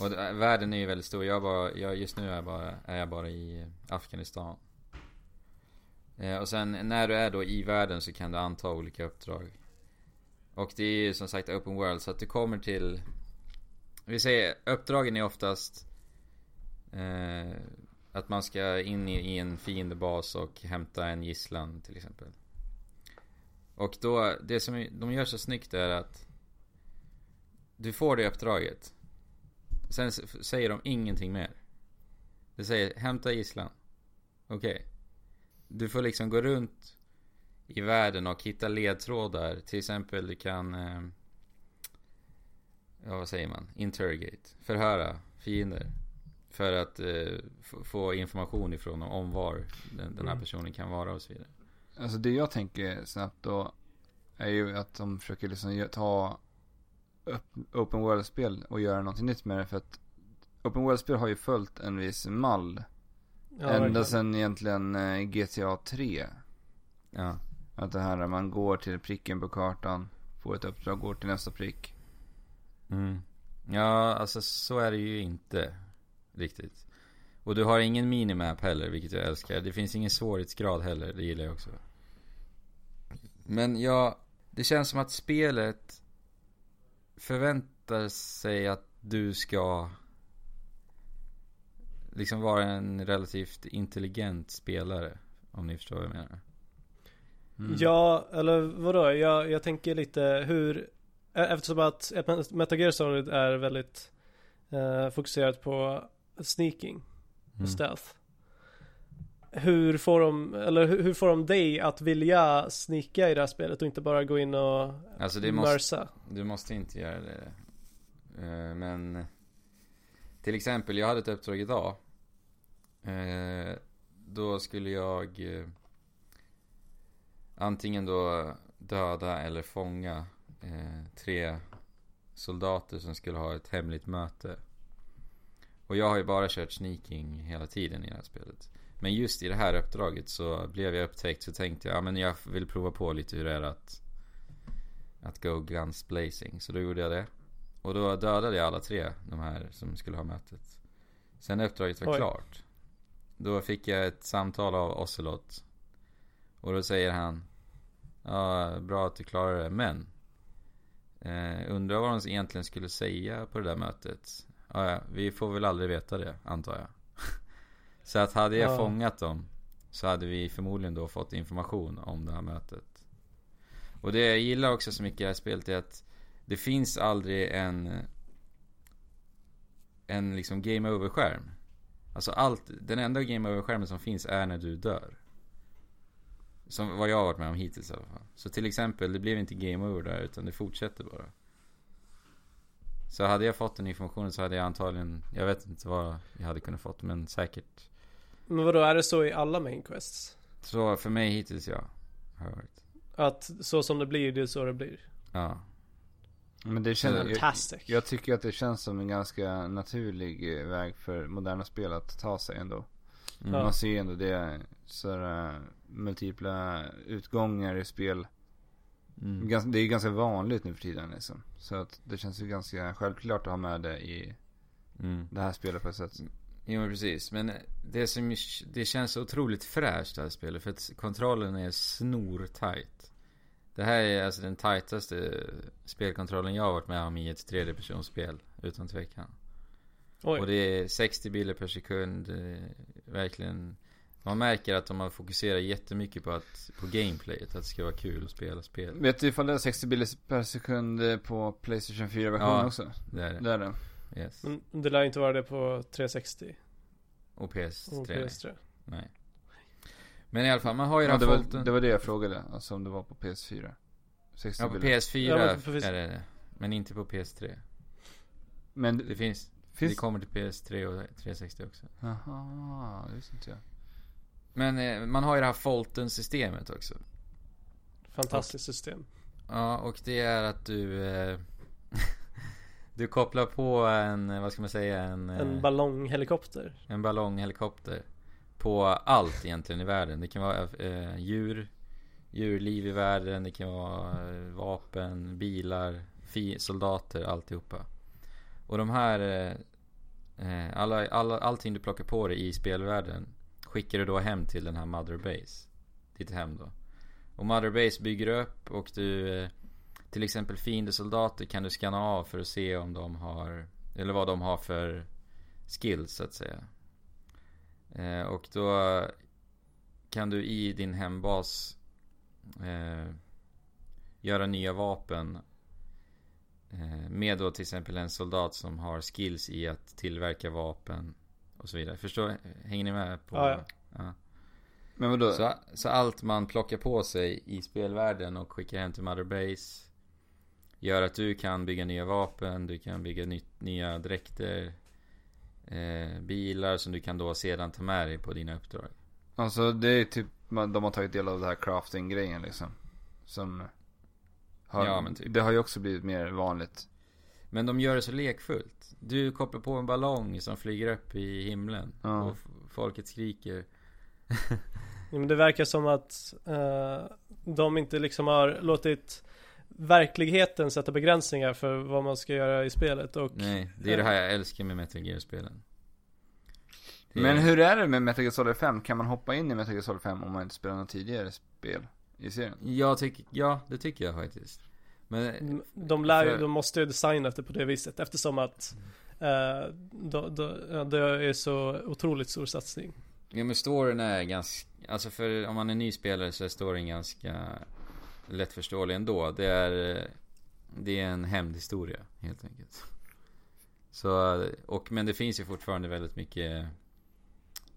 Och världen är ju väldigt stor. Jag, bara, jag just nu är jag bara, är jag bara i Afghanistan. Eh, och sen när du är då i världen så kan du anta olika uppdrag. Och det är ju som sagt open world så att du kommer till Vi säger uppdragen är oftast eh, Att man ska in i, i en fiendebas och hämta en gisslan till exempel. Och då, det som de gör så snyggt är att Du får det uppdraget. Sen säger de ingenting mer. Det säger hämta gisslan. Okej. Du får liksom gå runt i världen och hitta ledtrådar. Till exempel du kan... Eh, ja, vad säger man? Interrogate. Förhöra fiender. För att eh, få- information ifrån dem om var den, den här Mm. personen kan vara och så vidare. Alltså det jag tänker snabbt då är ju att de försöker liksom ta open world-spel och göra någonting nytt med det för att open world-spel har ju följt en viss mall. Ja, ända verkligen. sedan egentligen eh, GTA 3. Ja. Att det här man går till pricken på kartan. får ett uppdrag, går till nästa prick. Mm. Ja, alltså så är det ju inte riktigt. Och du har ingen minimap heller, vilket jag älskar. Det finns ingen svårighetsgrad heller, det gillar jag också. Men ja, det känns som att spelet förväntar sig att du ska liksom vara en relativt intelligent spelare. Om ni förstår vad jag menar. Mm. Ja, eller vadå? Jag, jag tänker lite hur e- Eftersom att Metal Gear Solid är väldigt eh, fokuserat på sneaking och Mm. stealth. Hur får de, eller hur, hur får de dig att vilja sneaka i det här spelet och inte bara gå in och Alltså det måste, mörsa? du måste inte göra det. Eh, Men till exempel, jag hade ett uppdrag idag. Eh, Då skulle jag eh, antingen då döda eller fånga eh, tre soldater som skulle ha ett hemligt möte. Och jag har ju bara kört sneaking hela tiden i det här spelet. Men just i det här uppdraget så blev jag upptäckt så tänkte jag, ja men jag vill prova på lite hur det är att att go guns blazing. Så då gjorde jag det. Och då dödade jag alla tre, de här som skulle ha mötet. Sen när uppdraget var Oj. klart. Då fick jag ett samtal av Ocelot. Och då säger han. Ja, bra att du klarade det, men. Eh, undrar vad de egentligen skulle säga på det där mötet. Ja, ja, vi får väl aldrig veta det, antar jag. så att hade jag Ja. fångat dem. Så hade vi förmodligen då fått information om det här mötet. Och det jag gillar också så mycket i det här spelet är att det finns aldrig en en liksom game over-skärm. Alltså allt, den enda game over-skärmen som finns är när du dör. Som vad jag har varit med om hittills i alla fall. Så till exempel, det blev inte game over där utan det fortsätter bara. Så hade jag fått den informationen så hade jag antagligen, jag vet inte vad jag hade kunnat fått men säkert. Men vadå, är det så i alla main quests? Så för mig hittills ja. Har jag varit. Att så som det blir, det är så det blir? Ja. Men det känns, jag, Fantastic. jag tycker att det känns som en ganska naturlig eh, väg för moderna spel att ta sig ändå. Mm. Man ser ju ändå det, sådär multipla utgångar i spel. Mm. Gans- Det är ju ganska vanligt nu för tiden liksom. Så att det känns ju ganska självklart att ha med det i Mm. det här spelet på ett sätt. Jo men precis, men det som Det känns otroligt fräscht det här spelet för att kontrollen är snortajt Det här är alltså den tajtaste spelkontrollen jag har varit med om i ett tredjepersonsspel Utan tvekan Oj. Och det är 60 bilder per sekund eh, Verkligen Man märker att de har fokuserat jättemycket på att På gameplayet, att det ska vara kul att spela spel Vet du ifall det är 60 bilder per sekund eh, på Playstation 4-versionen Ja. också? Det är Det det, är det. yes Men det lär inte vara det på 360 Och PS3 och PS3. Nej Men i alla fall, man har ju Ja, det, var, det var det jag frågade, alltså om det var på PS4. 60 Ja på bilder. PS4 Ja, men på PS är det. Men inte på PS3. Men Det finns, finns... det kommer till PS3 och 360 också. Jaha, det visste inte jag. Men eh, man har ju det här Folten-systemet också. Fantastiskt system. Ja, och det är att du... Eh, du kopplar på en, eh, vad ska man säga, en... eh, En ballonghelikopter. en ballonghelikopter. På allt egentligen i världen. Det kan vara eh, djur, djurliv i världen, det kan vara eh, vapen, bilar, fi- soldater, alltihopa. Och de här, eh, eh, alla, alla, allting du plockar på dig i spelvärlden skickar du då hem till den här Mother Base. Ditt hem då. Och Mother Base bygger upp och du, eh, till exempel fiendesoldater kan du scanna av för att se om de har, eller vad de har för skills så att säga. Eh, och då kan du i din hembas eh, göra nya vapen. Eh, med då till exempel en soldat som har skills i att tillverka vapen och så vidare. Förstår, hänger ni med på? Ja, ja. ja. Men vadå? Så, så allt man plockar på sig i spelvärlden och skickar hem till Mother Base Gör att du kan bygga nya vapen, du kan bygga nytt, nya dräkter eh, Bilar som du kan då sedan ta med dig på dina uppdrag Alltså det är typ, de har tagit del av det här crafting-grejen liksom. Som har, Ja, men typ. Det har ju också blivit mer vanligt. Men de gör det så lekfullt Du kopplar på en ballong som flyger upp i himlen Ja. Och folket skriker Ja, men det verkar som att eh, de inte liksom har låtit verkligheten sätter begränsningar för vad man ska göra i spelet och Nej, det är det här jag älskar med Metal Gear-spelen. Är- Men hur är det med Metal Gear Solid 5? Kan man hoppa in i Metal Gear Solid 5 om man inte spelar något tidigare spel i serien? Jag tycker, ja det tycker jag faktiskt. Men, de, lär, ju- För- de måste ju designa det på det viset eftersom att eh, då, då, det är så otroligt stor satsning. ja men storyn är ganska, alltså för om man är ny spelare så är storyn ganska lättförståelig ändå. Det är, det är en hämndhistoria helt enkelt. Så, och men det finns ju fortfarande väldigt mycket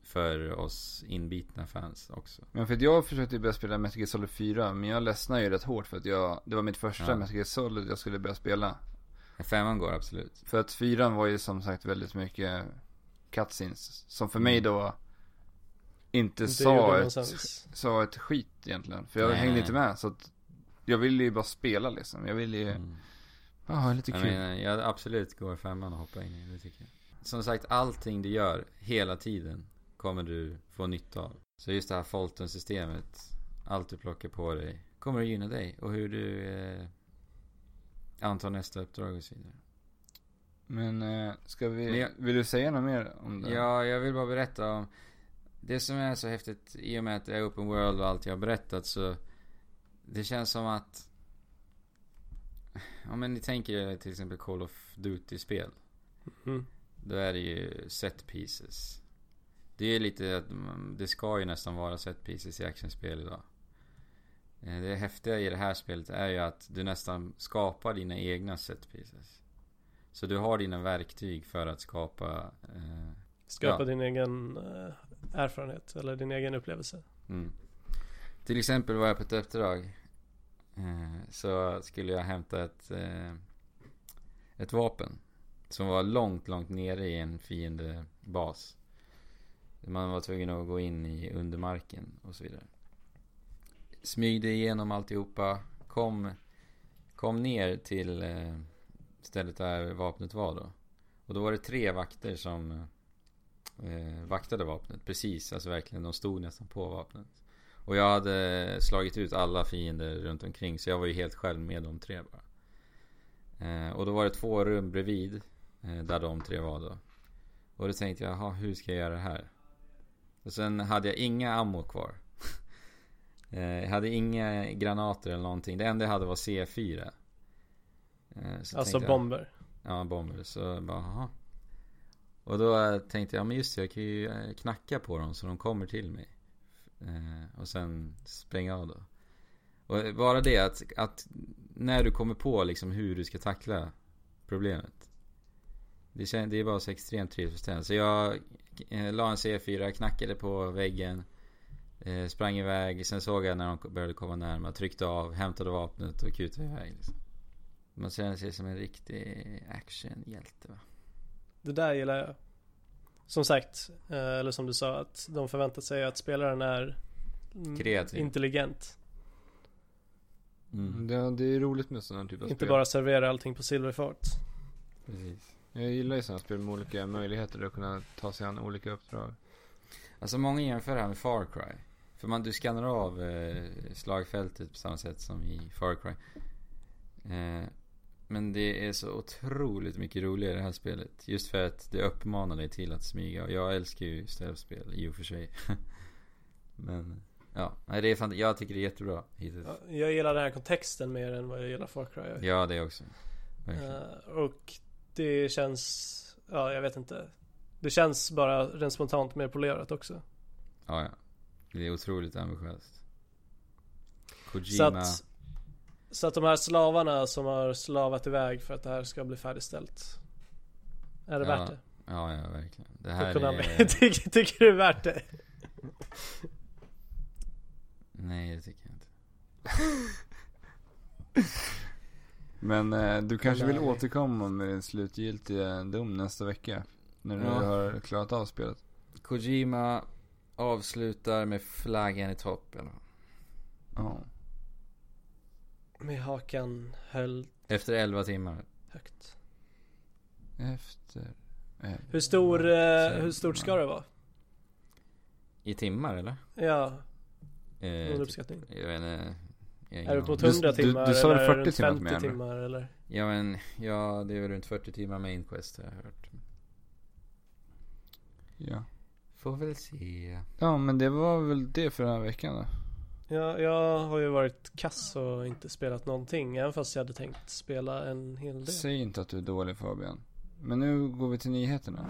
för oss inbitna fans också. Men för att jag försökte börja spela Metal Gear Solid 4, men jag ledsnade ju rätt hårt för att jag, det var mitt första Ja. Metal Gear Solid jag skulle börja spela. Femman går absolut. För att fyran var ju som sagt väldigt mycket cutscenes. Som för mig då inte sa ett, sa ett skit egentligen. För jag Nej. hängde inte med. Så att jag ville ju bara spela liksom. Jag ville ju, Mm. ja, ha lite Jag kul. menar, jag absolut går femman och hoppar in i det tycker jag. Som sagt, allting du gör hela tiden kommer du få nytta av. Så just det här Fulton-systemet, allt du plockar på dig, kommer att gynna dig och hur du eh, antar nästa uppdrag och så vidare. Men eh, ska vi, Men jag- vill du säga något mer om det? Ja, jag vill bara berätta om det som är så häftigt i och med att det är open world och allt jag har berättat så det känns som att Ja men ni tänker er till exempel Call of Duty-spel. Mm. Då är det ju set pieces. Det är lite att man- det ska ju nästan vara set pieces i actionspel idag. Eh, Det häftiga i det här spelet är ju att du nästan skapar dina egna set pieces. Så du har dina verktyg för att skapa eh, Skapa Ja. din egen eh, erfarenhet eller din egen upplevelse. Mm. Till exempel var jag på ett uppdrag. Eh, så skulle jag hämta ett, eh, ett vapen. Som var långt, långt nere i en fiendebas. Man var tvungen att gå in i undermarken och så vidare. Smygde igenom alltihopa. Kom, kom ner till eh, stället där vapnet var då. Och då var det tre vakter som eh, vaktade vapnet. Precis, alltså verkligen. De stod nästan på vapnet. Och jag hade slagit ut alla fiender runt omkring. Så jag var ju helt själv med de tre bara. Eh, och då var det två rum bredvid. Eh, där de tre var då. Och då tänkte jag, jaha, hur ska jag göra det här? Och sen hade jag inga ammo kvar. eh, jag hade inga granater eller någonting. Det enda jag hade var C4. Eh, så Alltså jag- bomber. Ja, bomber. Så bara, aha. Och då eh, tänkte jag, men just det, jag kan ju knacka på dem så de kommer till mig. Eh, och sen spränga av då. Och bara det att, att när du kommer på liksom hur du ska tackla problemet. Det, kän, det är bara så extremt tillfredsställande. Så jag eh, la en C4, knackade på väggen. Eh, sprang iväg, sen såg jag när de började komma närmare, tryckte av, hämtade vapnet och kutade iväg. Liksom. Man känner sig som en riktig actionhjälte va? Det där gillar jag. Som sagt, eh, eller som du sa, att de förväntar sig att spelaren är mm, Kreativ. intelligent. Mm. Det, det är roligt med sådana typer av Inte spel. bara servera allting på silverfart. Precis. Jag gillar ju sådana spel med olika möjligheter att kunna ta sig an olika uppdrag. Alltså många jämför det här med Far Cry. För man, du skannar av eh, slagfältet på samma sätt som i Far Cry. Eh, men det är så otroligt mycket roligare det här spelet. Just för att det uppmanar dig till att smyga. Och jag älskar ju stealth-spel i och för sig. men ja, nej, det är fan, jag tycker det är jättebra hittills. Ja, Jag gillar den här kontexten mer än vad jag gillar Far Cry. Ja, det också. Eh, och det känns, ja jag vet inte. Det känns bara rent spontant mer polerat också. Ja, ja. Det är otroligt ambitiöst. Så Kojima. att, så att de här slavarna som har slavat iväg för att det här ska bli färdigställt. Är det Ja, värt det? Ja, ja, verkligen. Det här är... tycker, tycker du det är värt det? Nej, det tycker jag inte. Men eh, du kanske vill återkomma med din slutgiltiga dom nästa vecka? När du Ja. har klarat av spelet. Kojima avslutar med flaggan i topp eller? Ja. Med hakan höll Efter 11 timmar. högt. Efter. Eh, Hur stor, eh, hur stort ska det vara? I timmar eller? Ja, Eh, någon typ, uppskattning. jag vet inte. Jag har Är ingen på aning. 100 Du- du- timmar du sa väl eller 40 timmar 50 med, eller? timmar eller? Ja men, ja det är väl runt 40 timmar main quest har jag hört. Ja. Får väl se. Ja, men det var väl det för den här veckan då. Ja, jag har ju varit kass och inte spelat någonting. Även fast jag hade tänkt spela en hel del. Säg inte att du är dålig Fabian. Men nu går vi till nyheterna.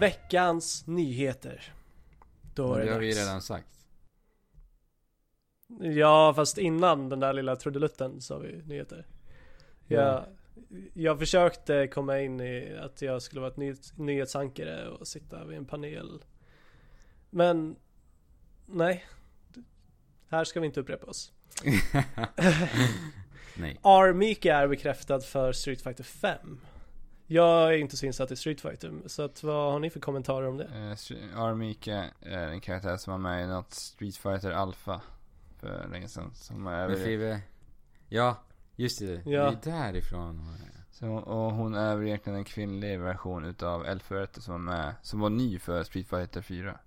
Veckans nyheter. Då är det det har vi redan sagt. Ja, fast innan den där lilla trudelutten sa vi nyheter. Jag, jag försökte komma in i att jag skulle vara ett nyhets, nyhetsankare och sitta vid en panel. Men nej. Här ska vi inte upprepa oss. Nej. Armika är bekräftad för Street Fighter 5. Jag är inte så insatt i Street Fighter, så att, vad har ni för kommentarer om det? Eh, Str- Armika är en karaktär som var med i något Street Fighter Alpha för länge sedan. Som är Men Five. Ja, just det. Ja. Det är därifrån. så, och hon är väl egentligen en kvinnlig version utav Elförete som var med, som var ny för Street Fighter 4.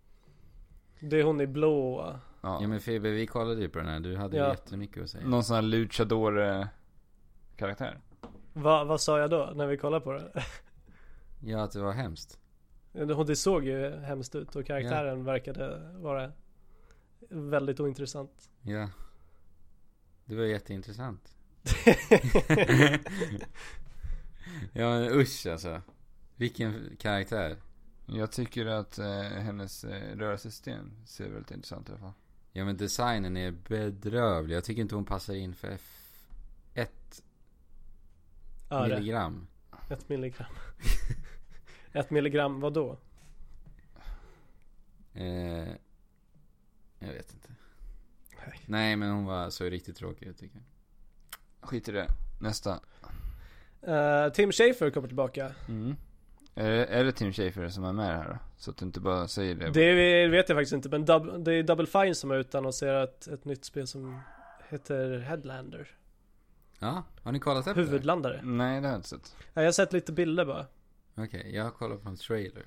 Det är hon i blå. Ja, Ja men Fibbe, vi kollade ju på den här. Du hade ju Ja. jättemycket att säga. någon sån här luchador karaktär. Va, vad sa jag då när vi kollade på det? Ja, att det var hemskt. Hon- Det såg ju hemskt ut och karaktären verkade vara väldigt ointressant. Ja. Det var jätteintressant. ja men usch alltså. Vilken karaktär. Jag tycker att eh, hennes eh, rörsystem ser väldigt intressant ut i alla fall. Ja men designen är bedrövlig. Jag tycker inte hon passar in för F1 Ja, det. milligram. Ett milligram. Ett milligram vad då? Eh, jag vet inte. Nej. Nej men hon var så riktigt tråkig ut tycker jag. Skit i det. Nästa. Eh, Tim Schafer kommer tillbaka. Mm. Är, det, är det Tim Schafer som är med här då? Så att du inte bara säger det. Det vet jag faktiskt inte men dub, det är Double Fine som har utannonserat ett nytt spel som heter Headlander. Ja, har ni kollat upp det? Huvudlandare. Nej, det har jag inte sett. Ja, jag har sett lite bilder bara. Okej, jag har kollat på en trailer.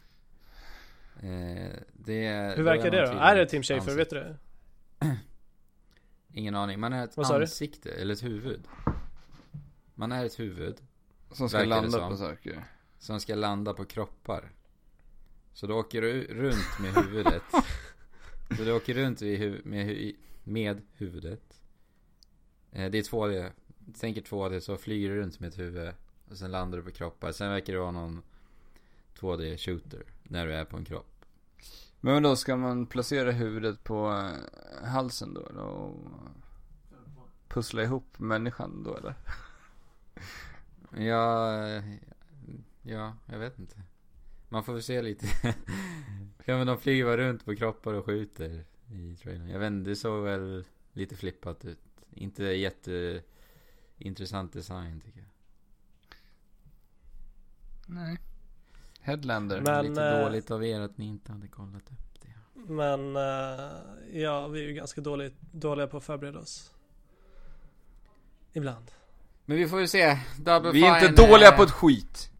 Eh, det Hur verkar det då? Är det Tim Schafer? Vet du det? Ingen aning. Man är ett du? ansikte, eller ett huvud. Man är ett huvud Som ska landa på saker. Som ska landa på kroppar. Så du åker du runt med huvudet. så du åker runt med, hu- med huvudet. Eh, det är 2D. Tänker 2D så flyger du runt med ett huvud. Och sen landar du på kroppar. Sen verkar det vara någon 2D shooter. När du är på en kropp. Men då ska man placera huvudet på eh, halsen då? då och pussla ihop människan då eller? Ja, ja, jag vet inte. Man får väl se lite. ja men de flyger runt på kroppar och skjuter i trailern. Jag vet inte, det såg väl lite flippat ut. Inte jätteintressant design tycker jag. Nej. Headlander. Men- lite eh, dåligt av er att ni inte hade kollat upp det. Men eh, ja, vi är ju ganska dåligt, dåliga på att förbereda oss. Ibland. Men vi får ju se. Double Vi är Fine, inte dåliga eh, på ett skit.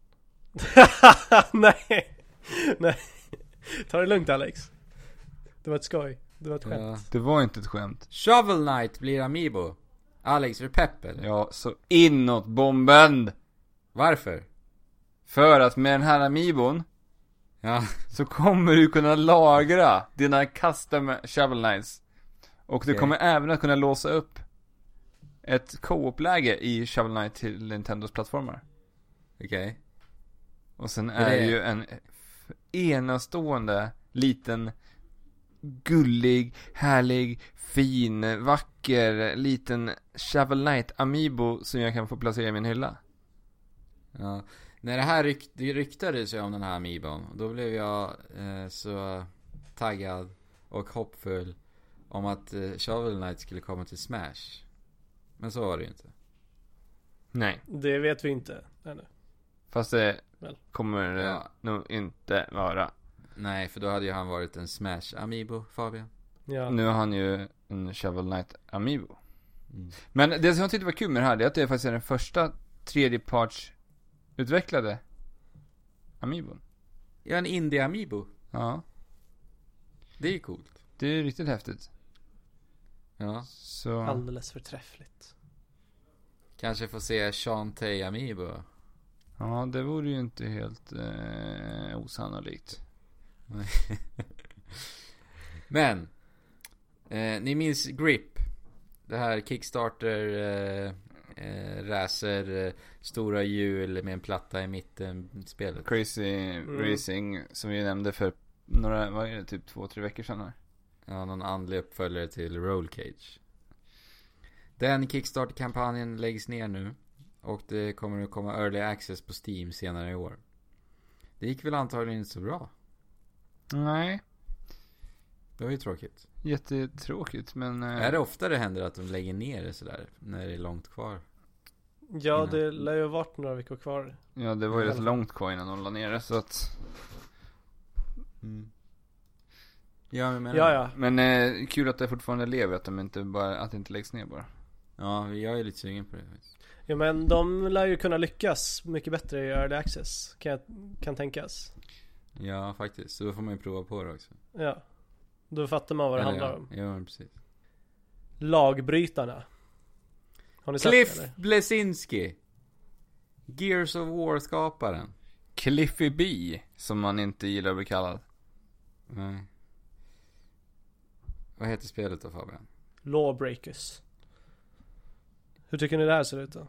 Nej, nej. Ta det lugnt Alex. Det var ett skoj. Det var ett Ja. skämt. Det var inte ett skämt. Shovel Knight blir Amiibo. Alex, är du pepp eller? Ja, så inåt bomben. Varför? För att med den här Amiibon Ja, så kommer du kunna lagra dina custom shovel knights. Och du Okej. kommer även att kunna låsa upp ett co-op-läge i Shovel Knight till Nintendos plattformar. okej. Och sen det är det ju en enastående liten gullig, härlig, fin, vacker, liten Shovel Knight Amiibo som jag kan få placera i min hylla. Ja. När det här ryk, det ryktades ju om den här Amiibon, då blev jag eh, så taggad och hoppfull om att eh, Shovel Knight skulle komma till Smash. Men så var det ju inte. Nej. Det vet vi inte ännu. Fast det Väl. kommer det Ja. nog inte vara. Nej, för då hade ju han varit en Smash Amiibo, Fabian. Ja. Nu har han ju en Shovel Knight Amiibo. Mm. Men det som jag tyckte var kul med det här, det är att det faktiskt är den första tredjeparts utvecklade Amiibon. Ja, en Indie Amiibo. Ja. Det är ju coolt. Det är riktigt häftigt. Ja. Så, Alldeles förträffligt. Kanske får se Shantae Amiibo. Ja det vore ju inte helt eh, osannolikt. Men. Eh, ni minns Grip. Det här Kickstarter eh, eh, racer, eh, stora hjul med en platta i mitten spelet. Crazy Mm. Racing som vi nämnde för några, vad är det, typ två, tre veckor sedan här. Ja, någon andlig uppföljare till Roll Cage. Den Kickstarter-kampanjen läggs ner nu. Och det kommer att komma Early Access på Steam senare i år. Det gick väl antagligen inte så bra. Nej, Det var ju tråkigt. jättetråkigt men... eh, Är det ofta det händer att de lägger ner det sådär? När det är långt kvar? Ja, Innan. det lär ju ha varit några veckor kvar. Ja, det var ju rätt långt kvar innan de la ner det så att... Ja, men Ja, ja. Men eh, kul att det fortfarande lever, att de inte bara, att det inte läggs ner bara. Ja, jag är lite sugen på det faktiskt. Ja men de lär ju kunna lyckas mycket bättre i early access. Kan, jag, kan tänkas. Ja, faktiskt. Så då får man ju prova på det också. Ja. Då fattar man vad det Eller, handlar ja. om. Ja, men precis. Lagbrytarna. Har ni sett Cliff det eller? Blesinski. Gears of War-skaparen. Cliffy B, som man inte gillar att bli kallad. Nej. Vad heter spelet då Fabian? Lawbreakers. Hur tycker ni det här ser ut då?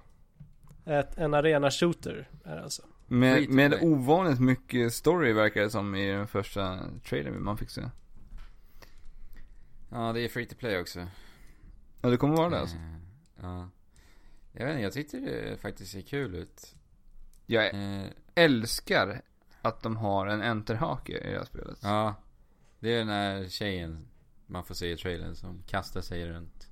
Ett, en arena shooter är det alltså. Med, med ovanligt mycket story verkar det som i den första trailern man fick se. Ja, det är free to play också. Ja, det kommer vara det alltså. Eh, Ja. Jag vet inte, jag tyckte det faktiskt ser kul ut. Jag Eh, älskar att de har en enterhake i det här spelet. ja. Det är den här tjejen man får se i trailern som kastar sig runt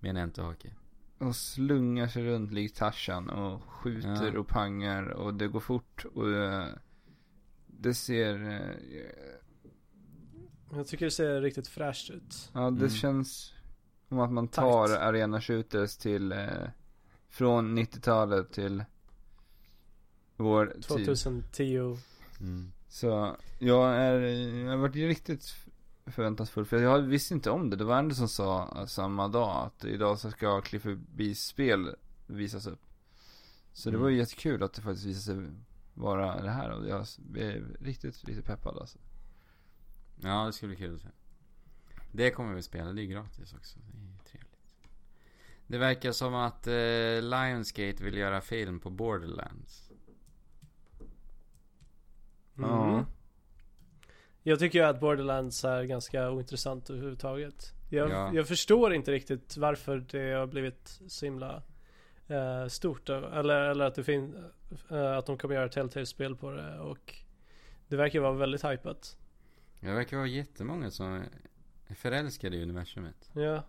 med en enterhake. Och slungar sig runt likt Tarzan och skjuter Ja. och pangar och det går fort och eh, det ser, eh, Jag tycker det ser riktigt fräscht ut. ja det Mm. känns som att man tar Takt. arena shooters till, eh, från 90-talet till vår tid. 2010. Mm. Så jag är, jag har varit riktigt förväntansfull för jag visste inte om det. Det var Anders som sa samma dag att idag så ska Clifford B's spel visas upp. Så det Mm. var ju jättekul att det faktiskt visade sig vara det här och jag är riktigt, riktigt peppad alltså. Ja, det ska bli kul att se. Det kommer vi spela, det är gratis också. Det är trevligt. Det verkar som att eh, Lionsgate vill göra film på Borderlands. Ja. Jag tycker ju att Borderlands är ganska ointressant överhuvudtaget. Jag, Ja. jag förstår inte riktigt varför det har blivit så himla eh, stort. Eller, eller att det finns, eh, att de kommer göra Telltale-spel på det och det verkar vara väldigt hypat. Det verkar vara jättemånga som är förälskade i universumet. Ja.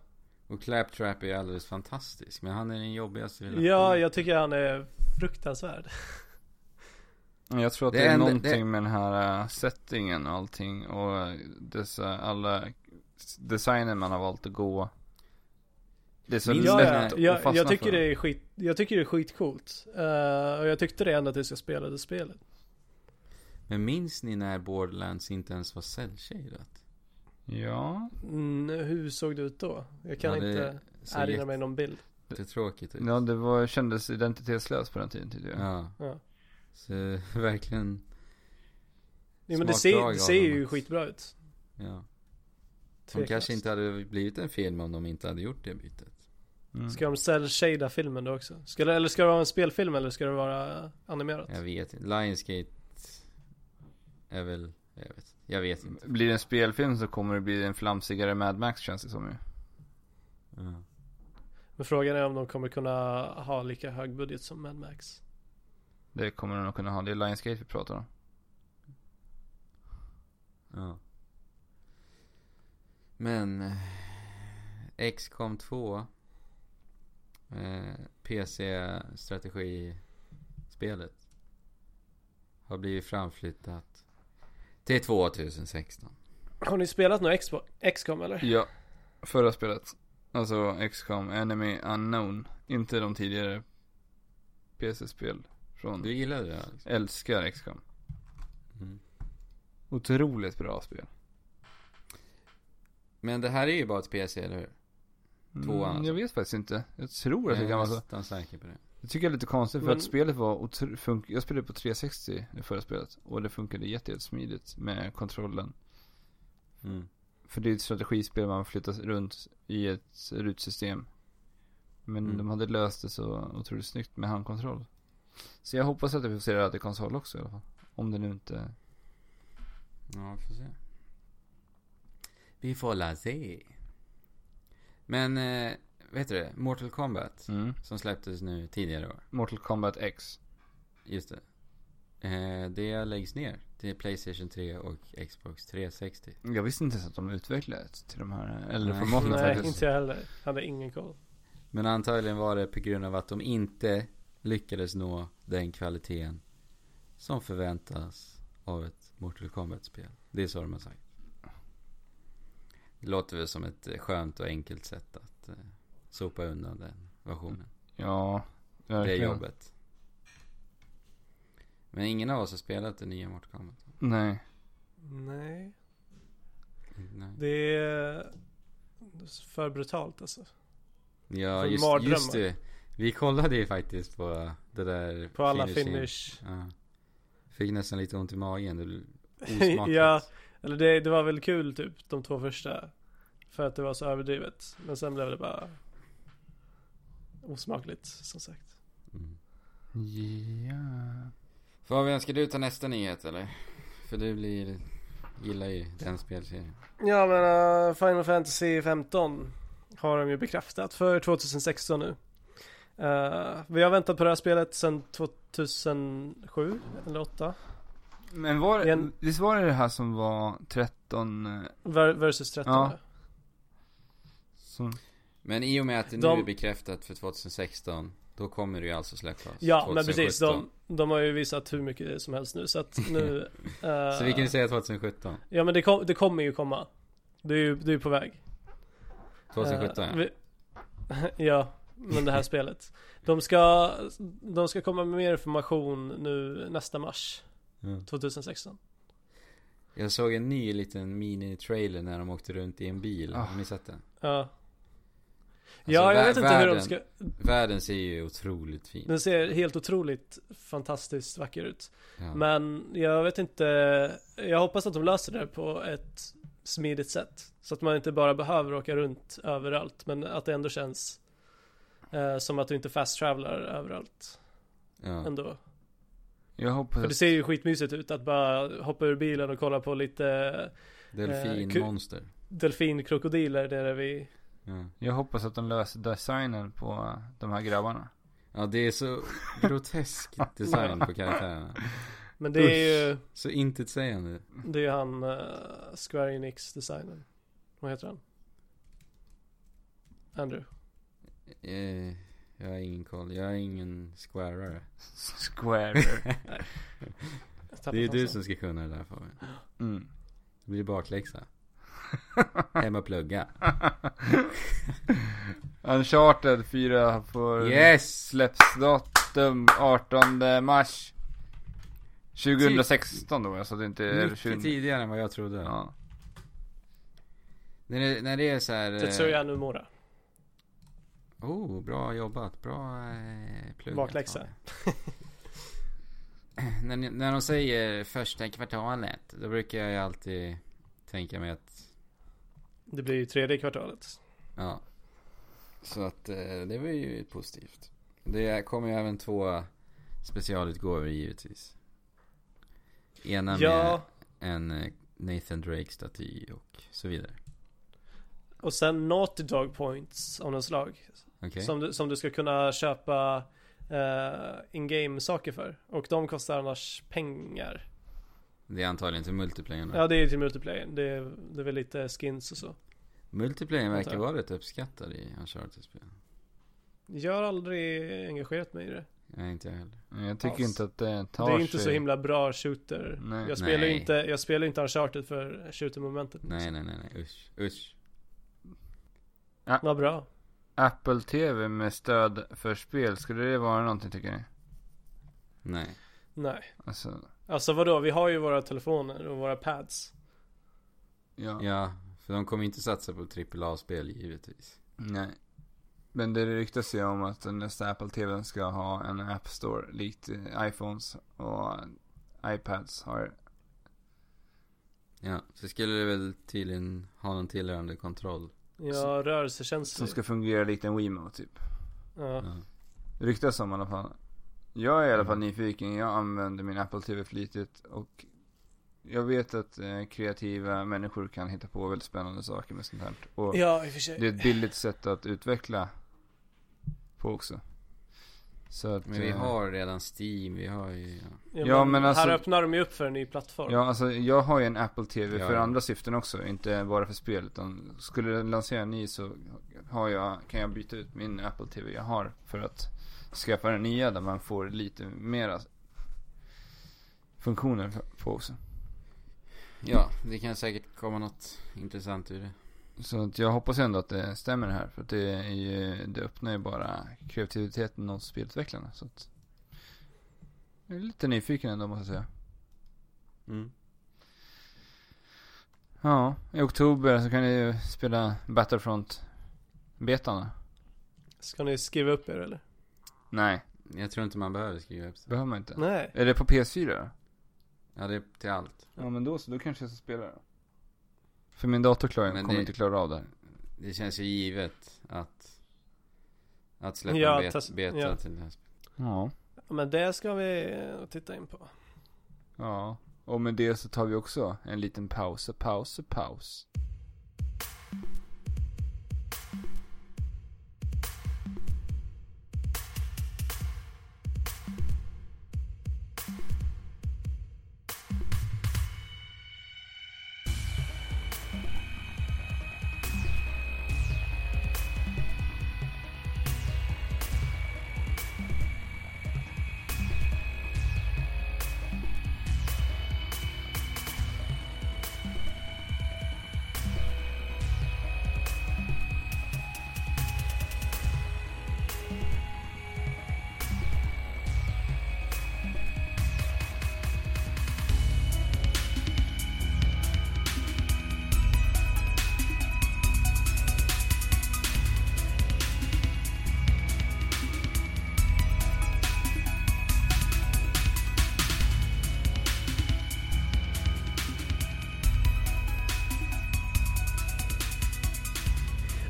Och Claptrap är alldeles fantastisk. Men han är den jobbigaste lilla ja, jag tycker han är fruktansvärd. Jag tror att Det det, är enda- någonting det- med den här äh, settingen och allting och dessa alla designen man har valt att gå. Det är så Ja, lätt ja, att jag, fastna jag, tycker för. det är skit, jag tycker det är skitcoolt. Uh, och jag tyckte det ända tills jag spelade spelet. Men minns ni när Borderlands inte ens var cell-shadat? Ja, Mm, hur såg det ut då? Jag kan Ja, det inte erinra mig någon bild. jättetråkigt ut. ja det var, kändes identitetslöst på den tiden tyckte jag. Ja. Ja. Så verkligen, Jo, men det ser, det ser ju att- skitbra ut. ja. De kanske inte hade blivit en film om de inte hade gjort det bytet. Mm. Ska de cell filmen då också? Ska det, eller ska det vara en spelfilm eller ska det vara animerat? Jag vet inte. Lionsgate är väl, jag vet, jag vet inte. Blir det en spelfilm så kommer det bli en flamsigare Mad Max känns det som ju. Ja. Men frågan är om de kommer kunna ha lika hög budget som Mad Max. Det kommer de nog kunna ha. Det är Lionsgate vi pratar om. Ja. Men eh, XCOM 2 eh, PC-strategispelet har blivit framflyttat till 2016. Har ni spelat något XCOM eller? Ja, förra spelet. Alltså XCOM Enemy Unknown. Inte de tidigare PC-spel från... Du gillade det Alex? Älskar XCOM. Mm. Otroligt bra spel. Men det här är ju bara ett PC, eller hur? Tvåan, Mm, alltså. jag vet faktiskt inte. Jag tror att det jag kan är vara så. nästan säker på det. Det tycker jag är lite konstigt för Men- att spelet var otro- Jag spelade på 360 i förra spelet. Och det funkade jätte, jättesmidigt med kontrollen. Mm. För det är ett strategispel man flyttar runt i ett rutsystem. Men Mm. de hade löst det så otroligt snyggt med handkontroll. Så jag hoppas att vi får se det här till konsol också i alla fall. Om det nu inte... Ja, vi får se. Vi får la se. Men, eh, vet du det? Mortal Kombat. Mm. Som släpptes nu tidigare år. Mortal Kombat X. Just det. Eh, det läggs ner till Playstation 3 och Xbox 360. Jag visste inte ens att de utvecklade till de här äldre Nej. formaten Nej, faktiskt. inte jag heller. Hade ingen koll. Men antagligen var det på grund av att de inte lyckades nå den kvaliteten som förväntas av ett Mortal Kombat-spel. Det är så de har sagt. Det låter väl som ett eh, skönt och enkelt sätt att eh, sopa undan den versionen. Ja, Det verkligen. jobbet. Men ingen av oss har spelat det nya Mortal Kombat. Nej. Nej. Nej. Det är för brutalt alltså. Ja, För just, just det. Vi kollade ju faktiskt på det där På alla finishing. finish. Ja. Fick nästan lite ont i magen. Ja, eller det, det var väl kul typ de två första. För att det var så överdrivet. Men sen blev det bara osmakligt som sagt. Mm. Ja. Fabian, ska du ta nästa nyhet eller? För du blir, gillar ju den spelserien. Ja men uh, Final Fantasy 15 har de ju bekräftat för 2016 nu. Uh, vi har väntat på det här spelet sedan 2007 eller 8 Men var En- visst var det det här som var 13 eh, Ver- versus 13 Ja. som, Men i och med att det nu De- är bekräftat för 2016, då kommer det ju alltså släppas Ja 2017. men precis, de, de har ju visat hur mycket som helst nu så att nu eh, Så vi kan ju säga 2017. Ja men det, kom, det kommer ju komma Det är ju, det är ju på väg 2017 Eh, ja. vi, Ja, men det här spelet De ska, de ska komma med mer information nu nästa mars Mm. 2016 Jag såg en ny liten mini-trailer när de åkte runt i en bil. Ah. Har ni sett den? Ja Alltså, Ja, jag vä- vet inte hur de världen- ska Världen ser ju otroligt fin. Den ser helt otroligt fantastiskt vacker ut Ja. Men jag vet inte Jag hoppas att de löser det på ett smidigt sätt Så att man inte bara behöver åka runt överallt Men att det ändå känns eh, Som att du inte fast travelar överallt ja. ändå jag hoppas För det ser ju skitmysigt ut att bara hoppa ur bilen och kolla på lite Delfinmonster. delfinkrokodiler nere vid Ja. Jag hoppas att de löser designen på eh, de här grabbarna. ja, det är så grotesk design på karaktärerna. Men det är ju Så intetsägande. Det är ju han uh, Square Enix designen Vad heter han? Andrew Eh, jag har ingen koll. Jag är ingen squarare. Square. Jag tappar Det är fan du som ska kunna det där Fabian. Mm. Det blir bakläxa. Hem och plugga. Uncharted 4 får Yes! släppsdatum 18 mars 2016 då, så det inte är Mycket 20... tidigare än vad jag trodde. Ja. När, det, när det är så här... eh, Tetsuya Nomura Oh, bra jobbat. Bra eh, pluggat. Bakläxa. När, när de säger första kvartalet, då brukar jag ju alltid tänka mig att, Det blir ju tredje kvartalet ja. Så att eh, det var ju positivt. Det kommer ju även två specialutgåvor givetvis. Ena med Ja en eh, Nathan Drake-staty och så vidare. Och sen Naughty Dog Points av något slag Okej? som, du, som du ska kunna köpa uh, in-game saker för Och de kostar annars pengar Det är antagligen till multiplayer. Ja det är ju till multiplayer det är, det är väl lite skins och så Multiplayer verkar vara rätt uppskattad i Uncharted-spel. Jag har aldrig engagerat mig i det Nej, inte jag heller. Jag tycker Alls. inte att det tar Det är inte sig. så himla bra shooter Nej. Jag spelar Nej. inte, jag spelar inte Uncharted för shooter-momentet Nej, nej, nej, nej. Usch. Usch. Vad bra Apple TV med stöd för spel, skulle det vara någonting tycker ni? Nej. Nej Alltså, Alltså vadå, vi har ju våra telefoner och våra pads ja. Ja, För de kommer inte satsa på AAA-spel givetvis. Nej. Men det ryktas ju om att den nästa Apple TVn ska ha en App Store likt eh, iPhones och iPads har. Ja, så skulle det väl tydligen ha någon tillhörande kontroll. Ja, rörelsekänslig. Som ska fungera likt en Wimo typ. Ja. Ja. Ryktas om i alla fall. Jag är i alla fall nyfiken. Jag använder min Apple TV flitigt och jag vet att eh, kreativa människor kan hitta på väldigt spännande saker med sånt här. Och ja, det är ett billigt sätt att utveckla på också. Så att, Men vi eh, har redan Steam, vi har ju... Ja. Ja, Ja, men, men alltså- Här öppnar de ju upp för en ny plattform. Ja, alltså jag har ju en Apple TV Ja, för andra syften också. Inte bara för spel. Utan skulle den lansera en ny så har jag, kan jag byta ut min Apple TV jag har. För att skaffa den nya där man får lite mera funktioner på också. ja, det kan säkert komma något intressant ur det. Så att jag hoppas ändå att det stämmer här. För att det, är ju, det öppnar ju bara kreativiteten hos spelutvecklarna. Så att jag är lite nyfiken ändå måste jag säga. Mm. Ja, i oktober så kan ni ju spela Battlefront betarna. Ska ni skriva upp er eller? Nej, Jag tror inte man behöver skriva upp det. behöver man inte. Nej. Är det på PS4 då? Ja, det är till allt. Ja men då så, då kanske jag ska spela det. För min dator klarar, Men kommer det- inte klara av det. här. Det känns ju givet att... Att släppa Ja, en bet, tas- beta ja. till det här spelet. Ja. Men det ska vi titta in på. Ja. Och med det så tar vi också en liten paus, paus, paus.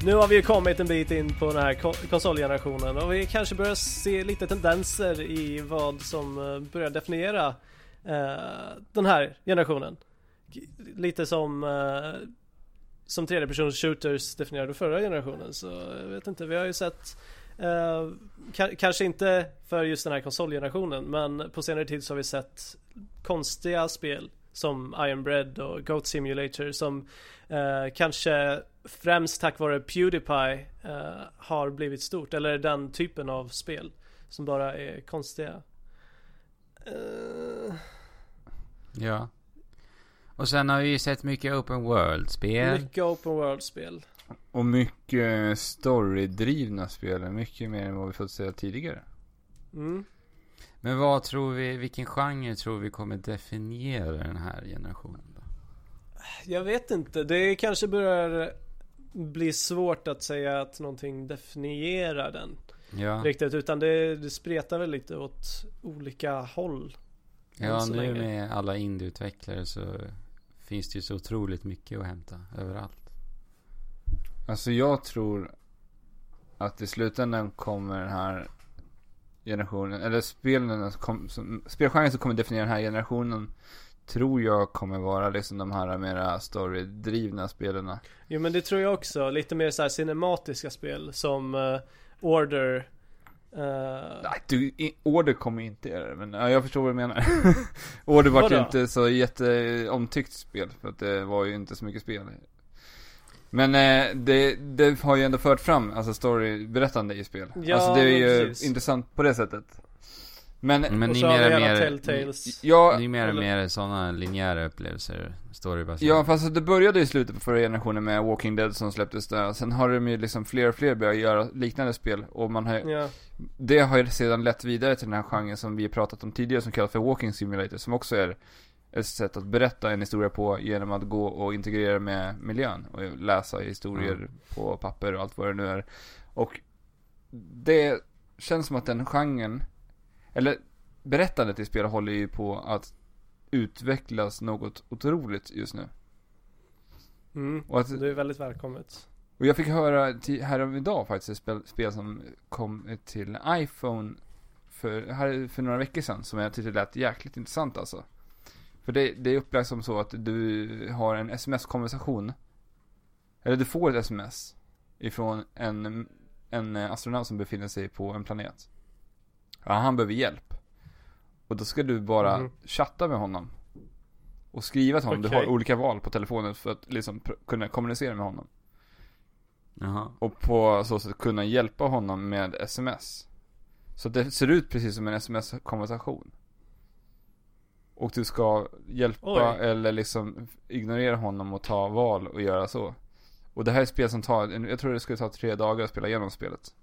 Nu har vi ju kommit en bit in på den här konsolgenerationen och vi kanske börjar se lite tendenser i vad som eh, börjar definiera eh, den här generationen. Lite som eh, som tredjepersons shooters definierade förra generationen så jag vet inte, vi har ju sett eh, kanske inte för just den här konsolgenerationen men på senare tid så har vi sett konstiga spel som Iron Bread och Goat Simulator som eh, kanske främst tack vare Pewdiepie eh, har blivit stort. Eller den typen av spel som bara är konstiga. Eh, Ja. Och sen har vi ju sett mycket open world-spel. mycket open world-spel. Och mycket storydrivna spel. Mycket mer än vad vi fått se tidigare. Mm. Men vad tror vi, vilken genre tror vi kommer definiera den här generationen då? Jag vet inte, det kanske börjar bli svårt att säga att någonting definierar den Ja, riktigt. Utan det, det spretar väl lite åt olika håll. ja nu länge. med alla indieutvecklare så finns det ju så otroligt mycket att hämta överallt. Alltså jag tror att i slutändan kommer den här generationen, eller spelen som, som, spelgenren som kommer definiera den här generationen tror jag kommer vara liksom de här mera storydrivna spelarna. Jo men det tror jag också. Lite mer så cinematiska spel som eh, Order. eh, Nej, du, Order kommer inte göra det, men ja, jag förstår vad du menar. Order var ju inte så jätteomtyckt spel, för att det var ju inte så mycket spel. Men eh, det, det har ju ändå fört fram, alltså storyberättande i spel. Ja, alltså det är ju precis. intressant på det sättet. Men, Men ni vi mer ja, ni mer och eller- mer sådana linjära upplevelser, storybaserat. ja fast det började i slutet på förra generationen med Walking Dead som släpptes där. Sen har de ju liksom fler och fler börjat göra liknande spel. Och man har Ja, Det har ju sedan lett vidare till den här genren som vi har pratat om tidigare som kallas för Walking Simulator som också är ett sätt att berätta en historia på genom att gå och integrera med miljön och läsa historier Mm. på papper och allt vad det nu är. Och det känns som att den genren, eller berättandet i spel håller ju på att utvecklas något otroligt just nu. Mm. Och, att, Det är väldigt välkommet. och jag fick höra här idag faktiskt ett spel, spel som kom till iPhone för, här, för några veckor sedan som jag tyckte lät jäkligt intressant alltså. För det, det är upplagt som så att du har en sms-konversation. Eller du får ett sms ifrån en, en astronaut som befinner sig på en planet. Ja, han behöver hjälp. Och då ska du bara Mhm. chatta med honom. Och skriva till honom. Du Okej. har olika val på telefonen för att liksom pr- kunna kommunicera med honom. Jaha. Och på så sätt kunna hjälpa honom med sms. Så det ser ut precis som en sms-konversation. Och du ska hjälpa Oj. eller liksom ignorera honom och ta val och göra så. Och det här är ett spel som tar, jag tror det skulle ta tre dagar att spela igenom spelet.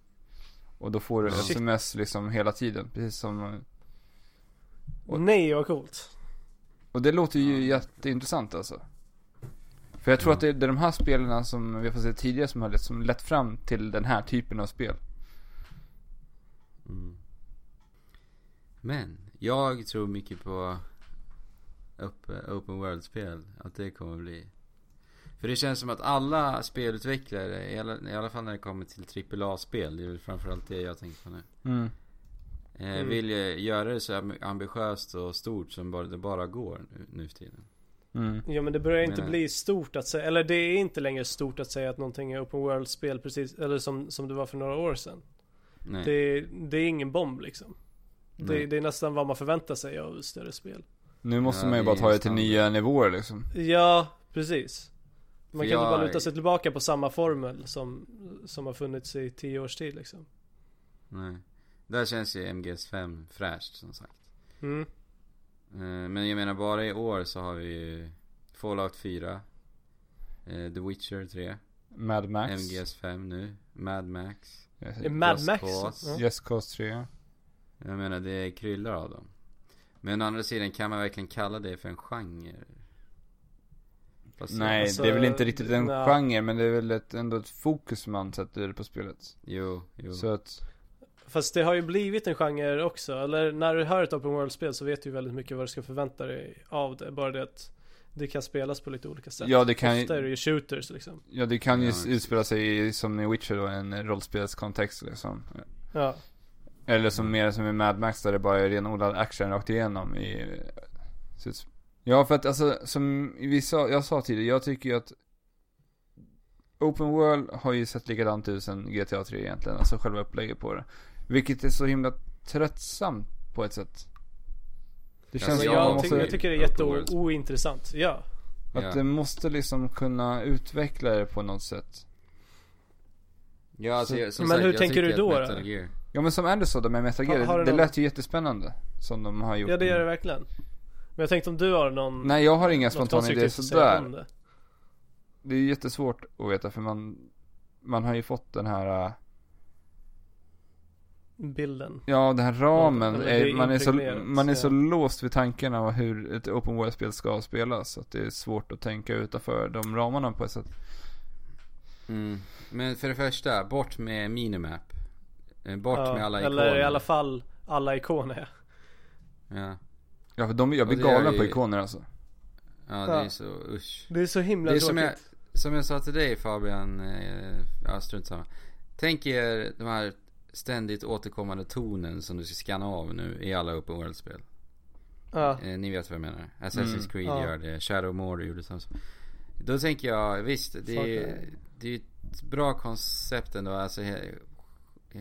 Och då får du. Shit. sms liksom hela tiden, precis som Och- Nej vad coolt. Och det låter ju jätteintressant alltså. För jag tror Ja. att det är, det är de här spelarna som vi får se tidigare som har lett, som lett fram till den här typen av spel. Mm. Men, jag tror mycket på open world-spel. Att det kommer bli. För det känns som att alla spelutvecklare, i alla, i alla fall när det kommer till AAA-spel, det är väl framförallt det jag tänker på nu. Mm. Eh, Mm. Vill ju göra det så am- ambitiöst och stort som bara, det bara går nu, nu för tiden. Mm. Ja men det börjar inte Menar- bli stort att säga, eller det är inte längre stort att säga att någonting är open world-spel precis, eller som, som det var för några år sedan. Nej. Det, det är ingen bomb liksom. Det, det är nästan vad man förväntar sig av större spel. Nu måste Ja, man ju bara ta det till nya nivåer liksom. Ja, precis. Man För kan inte bara jag- luta sig tillbaka på samma formel som, som har funnits i tio års tid liksom. Nej. Där känns ju MGS5 fräscht som sagt. Mm. Eh, Men jag menar bara i år så har vi ju Fallout 4 eh, The Witcher 3 Mad Max. MGS5 nu Mad Max Är Mad Just Max? Cause. Ja. Yes Cause 3. Jag menar det kryllar av dem Men å andra sidan kan man verkligen kalla det för en genre? Fast- Nej, Alltså, det är väl inte riktigt en nej. genre, men det är väl ett, ändå ett fokus man sätter på spelet. Jo, jo Så att, Fast det har ju blivit en genre också. Eller när du hör ett open world-spel så vet du ju väldigt mycket vad du ska förvänta dig av det. Bara det att det kan spelas på lite olika sätt. Ja, det kan ju- Ofta är det ju shooters liksom. ja det kan ju Ja, utspela sig i, som i Witcher då, en rollspelskontext liksom. Ja. Eller som mer som i Mad Max där det bara är renodlad action rakt igenom i... så Ja, för att alltså, som vi sa, jag sa tidigare, jag tycker ju att Open World har ju sett likadant ut sen GTA 3 egentligen, alltså själva upplägget på det. Vilket är så himla tröttsamt på ett sätt. Det känns Alltså, som jag, måste, tycker, jag tycker det är jätteointressant. Ja. att Ja. det måste liksom kunna utveckla det på något sätt. Ja, alltså, Så- jag- som Men sagt, hur jag tänker du då, då? Gear, Ja men som Anderson då med Metal Gear, Ha- har du det någon- lät ju jättespännande. Som de har gjort. Ja det gör det verkligen. Men jag tänkte om du har någon Nej jag har inga spontana idéer sådär. det. Det är ju jättesvårt att veta för man, man har ju fått den här, äh, Bilden. ja den här ramen, det är är, man, är så, man är ja. så låst vid tanken av hur ett open world-spel ska spelas. Att det är svårt att tänka utanför de ramarna på ett sätt. mm. Men för det första, bort med minimap Bort Ja, med alla ikoner Eller i alla fall alla ikoner. Ja, Ja för de, jag blir det är galen på ju- ikoner alltså. ja det Ja. är så usch Det är så himla Det är tråkigt. som jag, som jag sa till dig Fabian, eh, ja strunt samma. Tänk er de här ständigt återkommande tonen som du ska scanna av nu i alla open world-spel. Ja. Eh, ni vet vad jag menar. Assassin's Mm. Creed Ja. gör det, Shadow Mordor gjorde samma sak. Då tänker jag, visst, det är, det är ett bra koncept ändå. Alltså,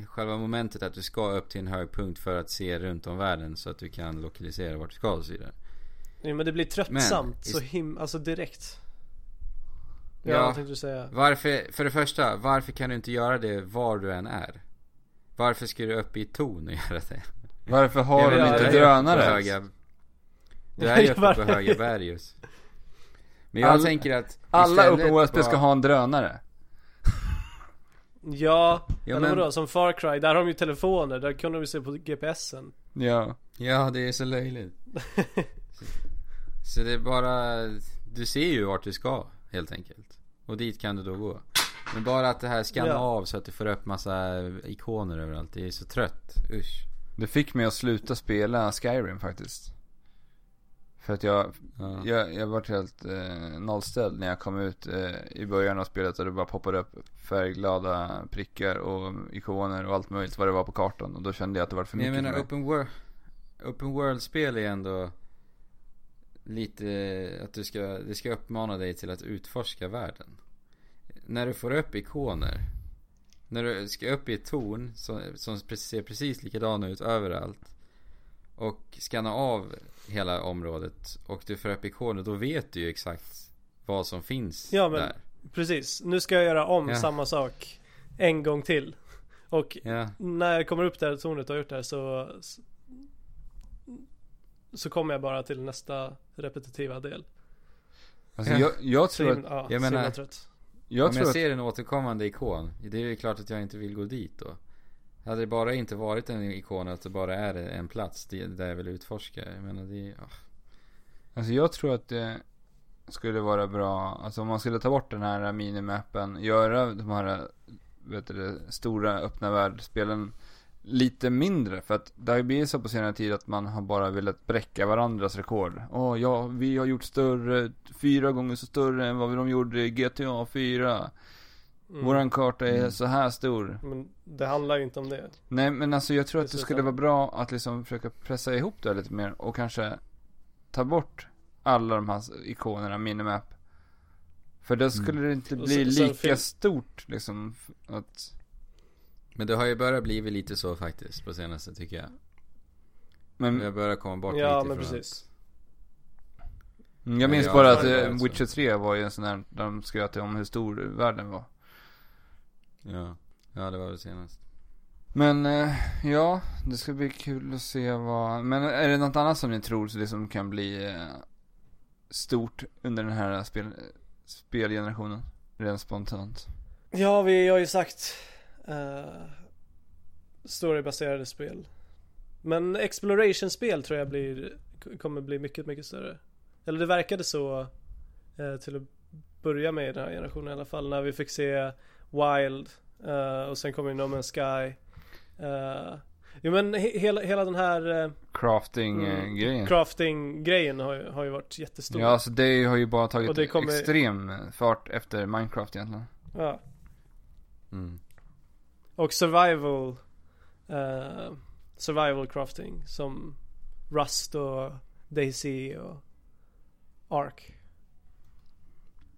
själva momentet att du ska upp till en hög punkt för att se runt om världen så att du kan lokalisera vart du ska och så vidare. Jo, men det blir tröttsamt Men, så him... Alltså direkt. Ja, Ja. tänkte du säga? Varför, för det första, varför kan du inte göra det var du än är? Varför ska du upp i torn och göra det? Varför har de inte På drönare? höga, du är ju uppe på höga berg just. Men jag All- tänker att Alla istället open world-spel ska ha en drönare. Ja, Ja, eller men- vadå? Som Far Cry, där har de ju telefoner, där kunde de ju se på GPSen. Ja. Ja, det är så löjligt. Så det är bara, du ser ju vart du ska helt enkelt. Och dit kan du då gå. Men bara att det här skannar Ja. av så att du får upp massa ikoner överallt. Det är så trött. Usch. Det fick mig att sluta spela Skyrim faktiskt. För att jag, Ja. jag, jag var helt eh, nollställd när jag kom ut eh, i början av spelet och det bara poppade upp färgglada prickar och ikoner och allt möjligt vad det var på kartan. Och då kände jag att det var för Men mycket jag menar för open, wor- open world-spel är ändå lite att du ska, det ska uppmana dig till att utforska världen. När du får upp ikoner. När du ska upp i ett torn som, som ser precis likadana ut överallt. Och skanna av hela området och du får upp ikoner. Då vet du ju exakt vad som finns Ja, men- där. Precis, nu ska jag göra om Ja. samma sak en gång till. Och Ja, när jag kommer upp där tornet och har gjort det här så Så kommer jag bara till nästa repetitiva del. Alltså, jag, jag Så tror att, ja, jag himla menar- jag Om tror jag att, ser en återkommande ikon. Det är ju klart att jag inte vill gå dit då. Hade det bara inte varit en ikon att det bara är en plats där jag vill utforska. Jag menar det är, ah. alltså jag tror att det skulle vara bra, alltså om man skulle ta bort den här minimappen, göra de här, vet du, stora öppna världsspelen lite mindre. För att det har ju blivit så på senare tid att man har bara velat bräcka varandras rekord. Åh ja, vi har gjort större, fyra gånger så större än vad de gjorde i GTA 4. Mm. Våran karta är Mm. så här stor. Men det handlar ju inte om det. Nej men alltså jag tror att det Precis skulle så. vara bra att liksom försöka pressa ihop det lite mer och kanske ta bort alla de här ikonerna, minimap. För då skulle det inte bli sen- sen lika fin- stort liksom. Att, Men det har ju börjat bli lite så faktiskt på senaste tycker jag. Men börjat komma bort Ja lite men ifrån precis. mm, jag minns Ja, bara att eh. Witcher 3 var ju en sån här, där de skröt om hur stor världen var. Ja, ja det var det senast. Men eh, ja, det ska bli kul att se vad, men är det något annat som ni tror så liksom kan bli eh, stort under den här spel, spelgenerationen? Rent spontant. Ja vi har ju sagt uh, Storybaserade spel. Men exploration-spel tror jag blir Kommer bli mycket, mycket större. Eller det verkade så uh, till att börja med i den här generationen i alla fall. När vi fick se Wild eh, och sen kommer ju No Man's Sky. Uh, jo men he- hela, hela den här uh, Crafting-grejen. crafting-grejen har, ju- har ju varit jättestor. Ja, alltså det har ju bara tagit kommer- extrem fart efter Minecraft egentligen. Ja. Mm. Och survival eh, Survival crafting som Rust och Daisy och Ark.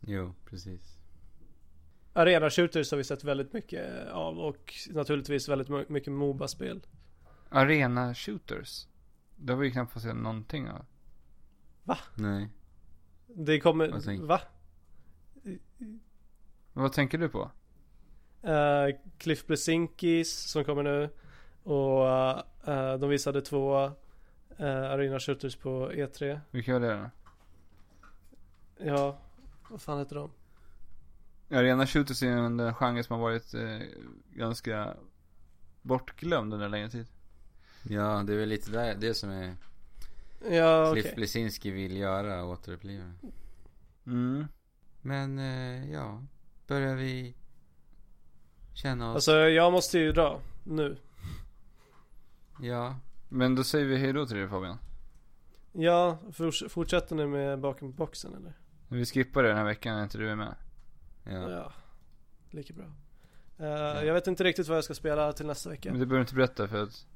Jo, precis. Arena shooters har vi sett väldigt mycket av och naturligtvis väldigt my- mycket Moba-spel. Arena shooters. Det har vi ju knappt fått se någonting av. Nej. Det kommer, Vad tänk- va? Vad tänker du på? Eh, Cliff Blesinkis som kommer nu och eh, de visade två eh, Arena shooters på E3. Vilka var det då? Ja, vad fan heter de? Arena shooters är en genre som har varit eh, ganska bortglömd under en längre tid. Ja, det är väl lite där, det som är Ja. Cliff Blesinski vill göra, återuppliva. Mm. Men eh, ja, börjar vi känna oss... Alltså jag måste ju dra nu. Ja, Men då säger vi hej då till dig Fabian. Ja, forts- fortsätter ni med bakom boxen eller? Vi skippar det den här veckan när inte du är med. Ja, ja. lika bra. Eh, Jag vet inte riktigt vad jag ska spela till nästa vecka. Men det behöver du inte berätta för att,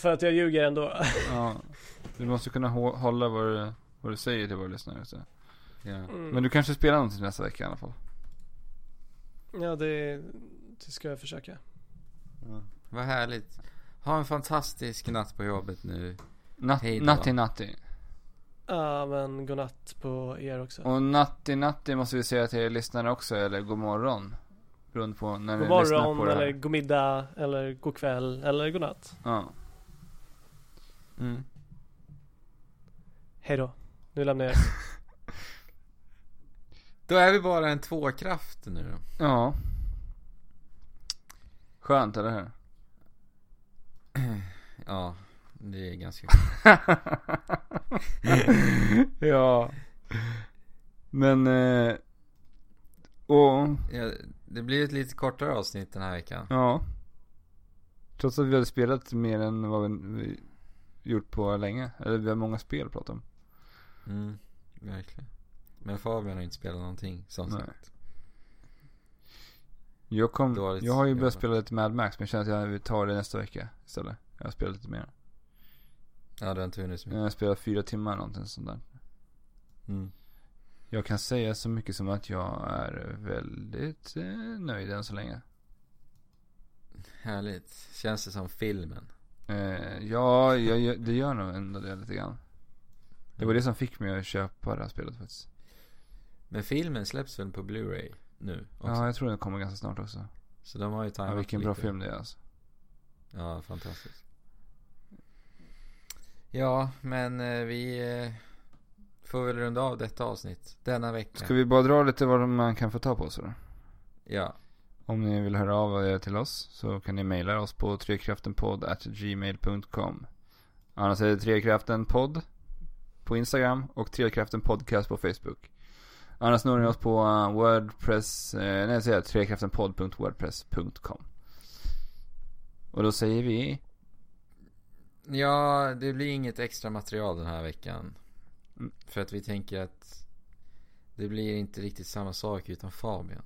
För att jag ljuger ändå. ja. Du måste kunna hå- hålla vad du, vad du säger till våra lyssnare. Så. ja. Mm. Men du kanske spelar någonting till nästa vecka i alla fall. Ja, det, det ska jag försöka. Vad härligt. Ha en fantastisk natt på jobbet nu. Natt, Hej då. natti natti. Ja, men godnatt på er också. Och natti natti måste vi säga till er lyssnare också, eller god morgon. Beroende på när God ni lyssnar på morgon det här. eller god middag eller god kväll eller god natt. Ja. Mm. Hej då. Nu lämnar jag. Då är vi bara en tvåkraft nu då. Ja. Skönt, eller hur? Ja, Det är ganska ja. Men, eh, och, ja, Det blir ett lite kortare avsnitt den här veckan. ja. Trots att vi hade spelat mer än vad vi, gjort på länge. Eller vi har många spel att prata om. Mm, verkligen. Men Fabian har inte spelat någonting som Nej. sagt. Jag kom, jag har ju börjat spela lite Mad Max men jag känner att jag vill ta det nästa vecka istället. Jag har spelat lite mer. Ja, det har inte hunnit så Jag mycket. har spelat fyra timmar någonting sånt där. Mm. Jag kan säga så mycket som att jag är väldigt eh, nöjd än så länge. Härligt. Känns det som filmen? Eh, ja, jag, jag, det gör nog ändå det lite grann. Det var det som fick mig att köpa det här spelet faktiskt. Men filmen släpps väl på Blu-ray nu också? Ja, jag tror den kommer ganska snart också. Så de har ju Ja, tajmat vilken bra lite. film det är alltså. Ja, fantastiskt. Ja, men eh, vi eh, får väl runda av detta avsnitt denna vecka. Ska vi bara dra lite vad man kan få ta på sig då? Ja, Om ni vill höra av er till oss så kan ni mejla oss på trekraftenpodd.gmail.com Annars är det trekraftenpodd på Instagram och trekraftenpodcast på Facebook. Annars når ni oss på uh, wordpress, eh, nej jag säger trekraftenpodd.wordpress.com Och då säger vi, ja, det blir inget extra material den här veckan. Mm. För att vi tänker att det blir inte riktigt samma sak utan Fabian.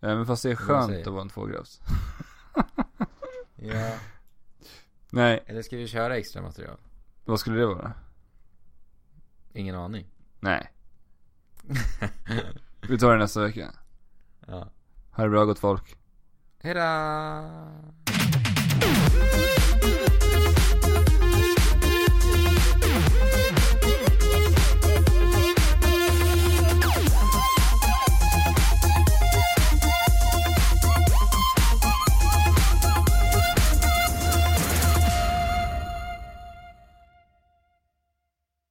även fast det är skönt att vara en tvågravs. Ja. Nej, Eller ska vi köra extra material? vad skulle det vara? Ingen aning. Nej, vi tar det nästa vecka. ja. Ha det bra gott folk. Hejdå!